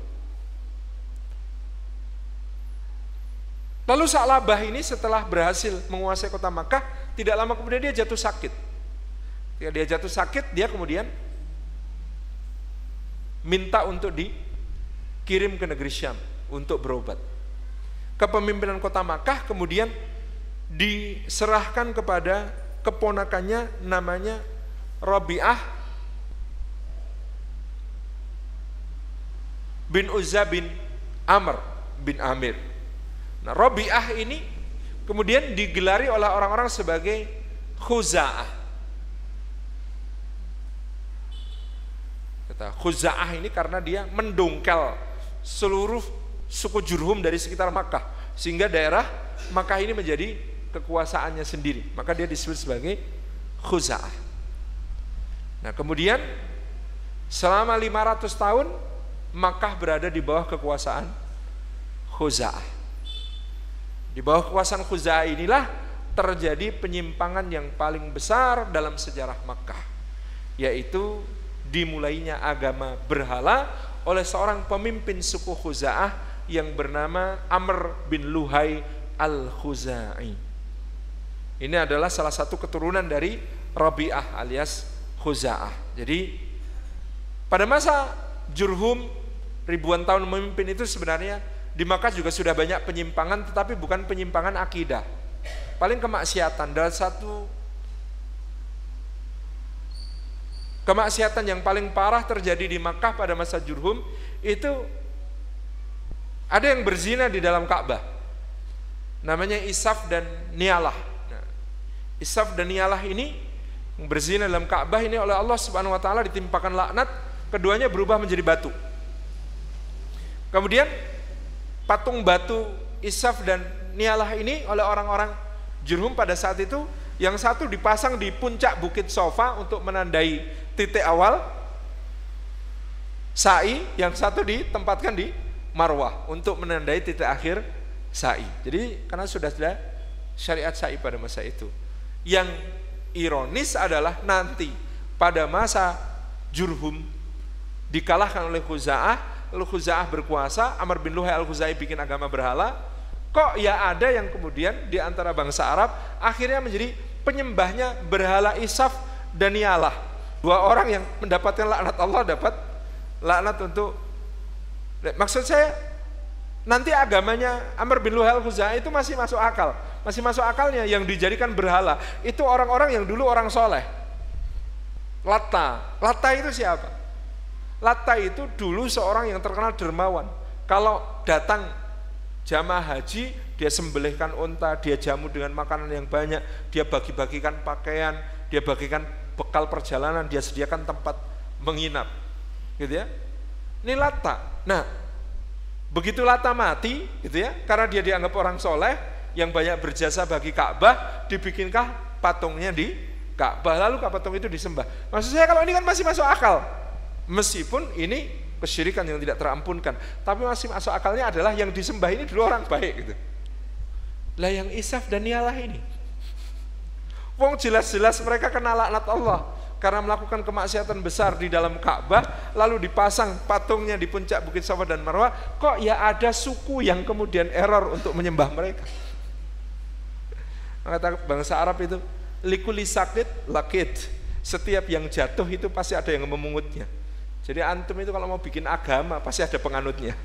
Lalu Sa'labah ini setelah berhasil menguasai kota Makkah, tidak lama kemudian dia jatuh sakit. Ketika dia jatuh sakit, dia kemudian minta untuk dikirim ke negeri Syam untuk berobat. Kepemimpinan kota Makkah kemudian diserahkan kepada keponakannya namanya Rabi'ah bin Uzza bin Amr bin Amir. Nah, Rabi'ah ini kemudian digelari oleh orang-orang sebagai Khuza'ah. Kata Khuza'ah ini karena dia mendongkel seluruh suku Jurhum dari sekitar Makkah sehingga daerah Makkah ini menjadi kekuasaannya sendiri. Maka dia disebut sebagai Khuza'ah. Nah kemudian selama 500 tahun Makkah berada di bawah kekuasaan Khuza'ah. Di bawah kekuasaan Khuza'ah inilah terjadi penyimpangan yang paling besar dalam sejarah Makkah. Yaitu dimulainya agama berhala oleh seorang pemimpin suku Khuza'ah yang bernama Amr bin Luhai al-Khuzai. Ini adalah salah satu keturunan dari Rabi'ah alias Khuza'ah. Jadi pada masa Jurhum ribuan tahun memimpin itu sebenarnya di Makkah juga sudah banyak penyimpangan tetapi bukan penyimpangan akidah. Paling kemaksiatan dan satu kemaksiatan yang paling parah terjadi di Makkah pada masa Jurhum itu ada yang berzina di dalam Ka'bah. Namanya Isaf dan Nialah. Nah, Isaf dan Nialah ini berzina dalam Ka'bah ini oleh Allah Subhanahu wa taala ditimpakan laknat, keduanya berubah menjadi batu. Kemudian patung batu Isaf dan Nialah ini oleh orang-orang Jurhum pada saat itu yang satu dipasang di puncak bukit Sofa untuk menandai titik awal sa'i, yang satu ditempatkan di Marwah untuk menandai titik akhir sa'i. Jadi karena sudah ada syariat sa'i pada masa itu. Yang ironis adalah nanti pada masa Jurhum dikalahkan oleh Khuza'ah Al-Khuza'ah berkuasa, Amr bin Luhai Al-Khuzai bikin agama berhala, kok ya ada yang kemudian di antara bangsa Arab akhirnya menjadi penyembahnya berhala Isaf dan Yalah. Dua orang yang mendapatkan laknat Allah dapat laknat untuk maksud saya nanti agamanya Amr bin Luhai Al-Khuzai itu masih masuk akal. Masih masuk akalnya yang dijadikan berhala. Itu orang-orang yang dulu orang soleh. Lata. Lata itu siapa? Lata itu dulu seorang yang terkenal dermawan. Kalau datang jamaah haji, dia sembelihkan unta, dia jamu dengan makanan yang banyak, dia bagi-bagikan pakaian, dia bagikan bekal perjalanan, dia sediakan tempat menginap. Gitu ya. Ini Lata. Nah, begitu Lata mati, gitu ya, karena dia dianggap orang soleh, yang banyak berjasa bagi Ka'bah, dibikinkah patungnya di Ka'bah, lalu patung itu disembah. Maksud saya kalau ini kan masih masuk akal. Meskipun ini kesyirikan yang tidak terampunkan, tapi masih masuk akalnya adalah yang disembah ini dulu orang baik gitu. Lah yang Isaf dan Nialah ini. Wong jelas-jelas mereka kena laknat Allah karena melakukan kemaksiatan besar di dalam Ka'bah lalu dipasang patungnya di puncak Bukit Safa dan Marwah kok ya ada suku yang kemudian error untuk menyembah mereka Kata bangsa Arab itu likuli sakit lakit. Setiap yang jatuh itu pasti ada yang memungutnya. Jadi antum itu kalau mau bikin agama pasti ada penganutnya.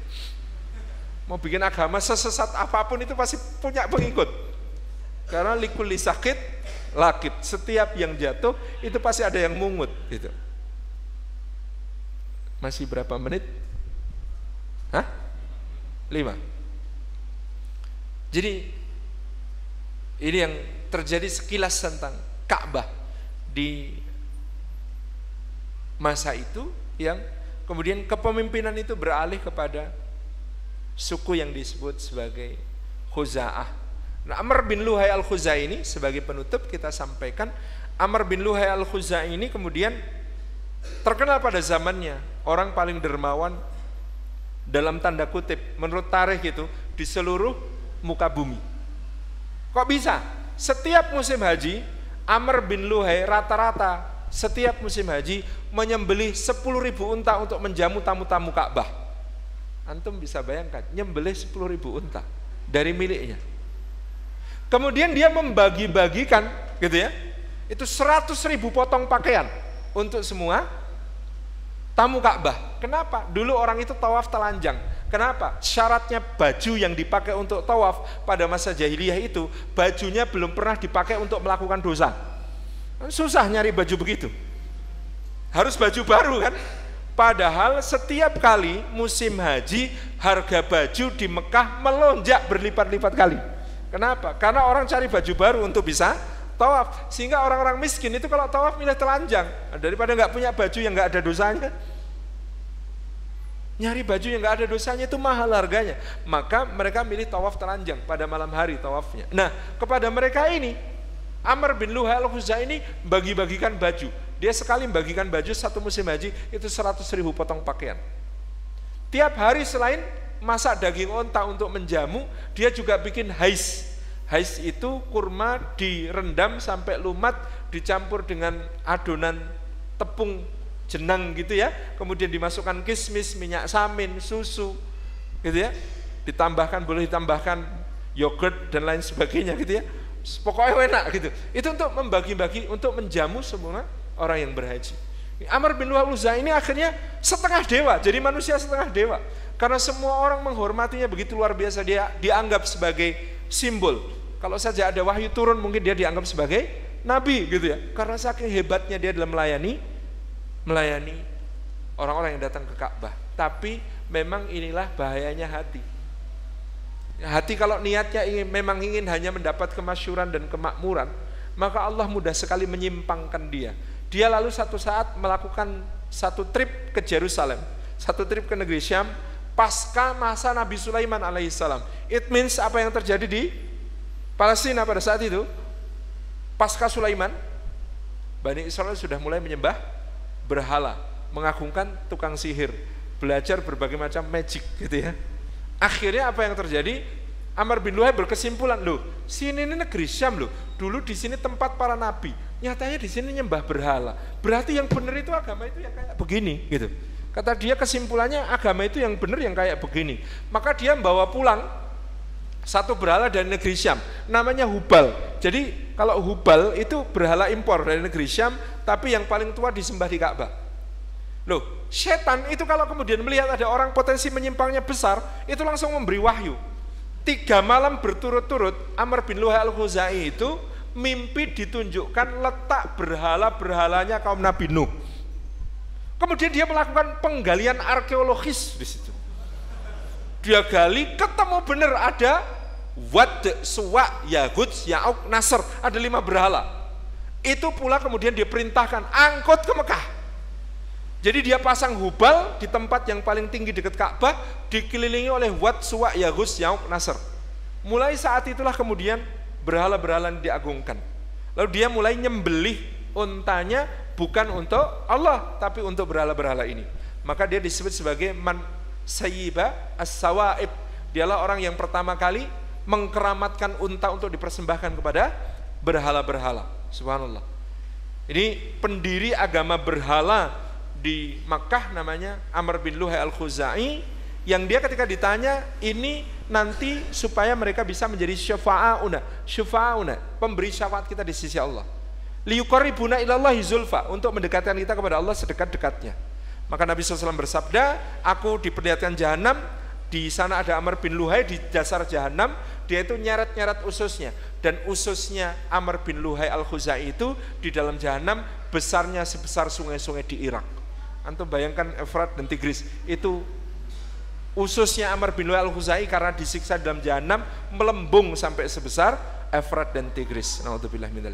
Mau bikin agama sesesat apa pun itu pasti punya pengikut. Karena likuli sakit lakit. Setiap yang jatuh itu pasti ada yang mungut gitu. Masih berapa menit? Hah? Lima. Jadi ini yang terjadi sekilas tentang Ka'bah di masa itu yang kemudian kepemimpinan itu beralih kepada suku yang disebut sebagai Khuza'ah. Nah, Amr bin Luhai al-Khuzai ini sebagai penutup kita sampaikan Amr bin Luhai al-Khuzai ini kemudian terkenal pada zamannya orang paling dermawan dalam tanda kutip menurut tarikh itu di seluruh muka bumi. Kok bisa? Setiap musim haji, Amr bin Luhai rata-rata setiap musim haji menyembelih 10 ribu unta untuk menjamu tamu-tamu Ka'bah. Antum bisa bayangkan, nyembelih 10 ribu unta dari miliknya. Kemudian dia membagi-bagikan, gitu ya, itu 100 ribu potong pakaian untuk semua tamu Ka'bah. Kenapa? Dulu orang itu tawaf telanjang Kenapa? Syaratnya baju yang dipakai untuk tawaf pada masa jahiliyah itu bajunya belum pernah dipakai untuk melakukan dosa. Susah nyari baju begitu. Harus baju baru kan? Padahal setiap kali musim haji harga baju di Mekah melonjak berlipat-lipat kali. Kenapa? Karena orang cari baju baru untuk bisa tawaf. Sehingga orang-orang miskin itu kalau tawaf milih telanjang daripada nggak punya baju yang nggak ada dosanya. Nyari baju yang nggak ada dosanya itu mahal harganya. Maka mereka milih tawaf telanjang pada malam hari tawafnya. Nah, kepada mereka ini, Amr bin Luha al ini bagi-bagikan baju. Dia sekali bagikan baju satu musim haji itu 100 ribu potong pakaian. Tiap hari selain masak daging onta untuk menjamu, dia juga bikin hais. Hais itu kurma direndam sampai lumat, dicampur dengan adonan tepung jenang gitu ya, kemudian dimasukkan kismis, minyak samin, susu, gitu ya, ditambahkan boleh ditambahkan yogurt dan lain sebagainya gitu ya, pokoknya enak gitu. Itu untuk membagi-bagi, untuk menjamu semua orang yang berhaji. Amr bin Luhauza ini akhirnya setengah dewa, jadi manusia setengah dewa. Karena semua orang menghormatinya begitu luar biasa, dia dianggap sebagai simbol. Kalau saja ada wahyu turun mungkin dia dianggap sebagai nabi gitu ya. Karena saking hebatnya dia dalam melayani melayani orang-orang yang datang ke Ka'bah. Tapi memang inilah bahayanya hati. Hati kalau niatnya ingin memang ingin hanya mendapat kemasyuran dan kemakmuran, maka Allah mudah sekali menyimpangkan dia. Dia lalu satu saat melakukan satu trip ke Jerusalem, satu trip ke negeri Syam, pasca masa Nabi Sulaiman alaihissalam. It means apa yang terjadi di Palestina pada saat itu, pasca Sulaiman, Bani Israel sudah mulai menyembah berhala, mengagungkan tukang sihir, belajar berbagai macam magic gitu ya. Akhirnya apa yang terjadi? Amr bin Luhai berkesimpulan, loh, sini ini negeri Syam loh. Dulu di sini tempat para nabi. Nyatanya di sini nyembah berhala. Berarti yang benar itu agama itu yang kayak begini gitu. Kata dia kesimpulannya agama itu yang benar yang kayak begini. Maka dia membawa pulang satu berhala dari negeri Syam, namanya Hubal. Jadi kalau Hubal itu berhala impor dari negeri Syam, tapi yang paling tua disembah di Ka'bah. Loh, setan itu kalau kemudian melihat ada orang potensi menyimpangnya besar, itu langsung memberi wahyu. Tiga malam berturut-turut, Amr bin Luhai al-Khuzai itu mimpi ditunjukkan letak berhala-berhalanya kaum Nabi Nuh. Kemudian dia melakukan penggalian arkeologis di situ. Dia gali, ketemu benar ada Wad, Suwa, Yahud, Ya'uk, Nasr. Ada lima berhala. Itu pula kemudian diperintahkan angkut ke Mekah. Jadi dia pasang hubal di tempat yang paling tinggi dekat Ka'bah, dikelilingi oleh Wad, Suwa, Yahud, Ya'uk, Nasr. Mulai saat itulah kemudian berhala-berhala diagungkan. Lalu dia mulai nyembelih untanya bukan untuk Allah, tapi untuk berhala-berhala ini. Maka dia disebut sebagai man sayyiba as-sawaib. Dialah orang yang pertama kali mengkeramatkan unta untuk dipersembahkan kepada berhala-berhala. Subhanallah. Ini pendiri agama berhala di Makkah namanya Amr bin Luhai al-Khuzai yang dia ketika ditanya ini nanti supaya mereka bisa menjadi syafa'una, syafa'una, pemberi syafaat kita di sisi Allah. Liyuqarribuna ilallahi zulfa untuk mendekatkan kita kepada Allah sedekat-dekatnya. Maka Nabi SAW bersabda, aku diperlihatkan jahanam, di sana ada Amr bin Luhai di dasar jahanam, dia itu nyeret-nyeret ususnya dan ususnya Amr bin Luhai al-Khuzai itu di dalam jahanam besarnya sebesar sungai-sungai di Irak. Antum bayangkan Efrat dan Tigris itu ususnya Amr bin Luhai al-Khuzai karena disiksa dalam jahanam melembung sampai sebesar Efrat dan Tigris. Nauzubillah min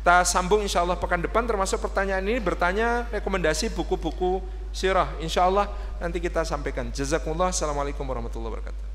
Kita sambung insya Allah pekan depan termasuk pertanyaan ini bertanya rekomendasi buku-buku sirah. Insya Allah nanti kita sampaikan. Jazakumullah. Assalamualaikum warahmatullahi wabarakatuh.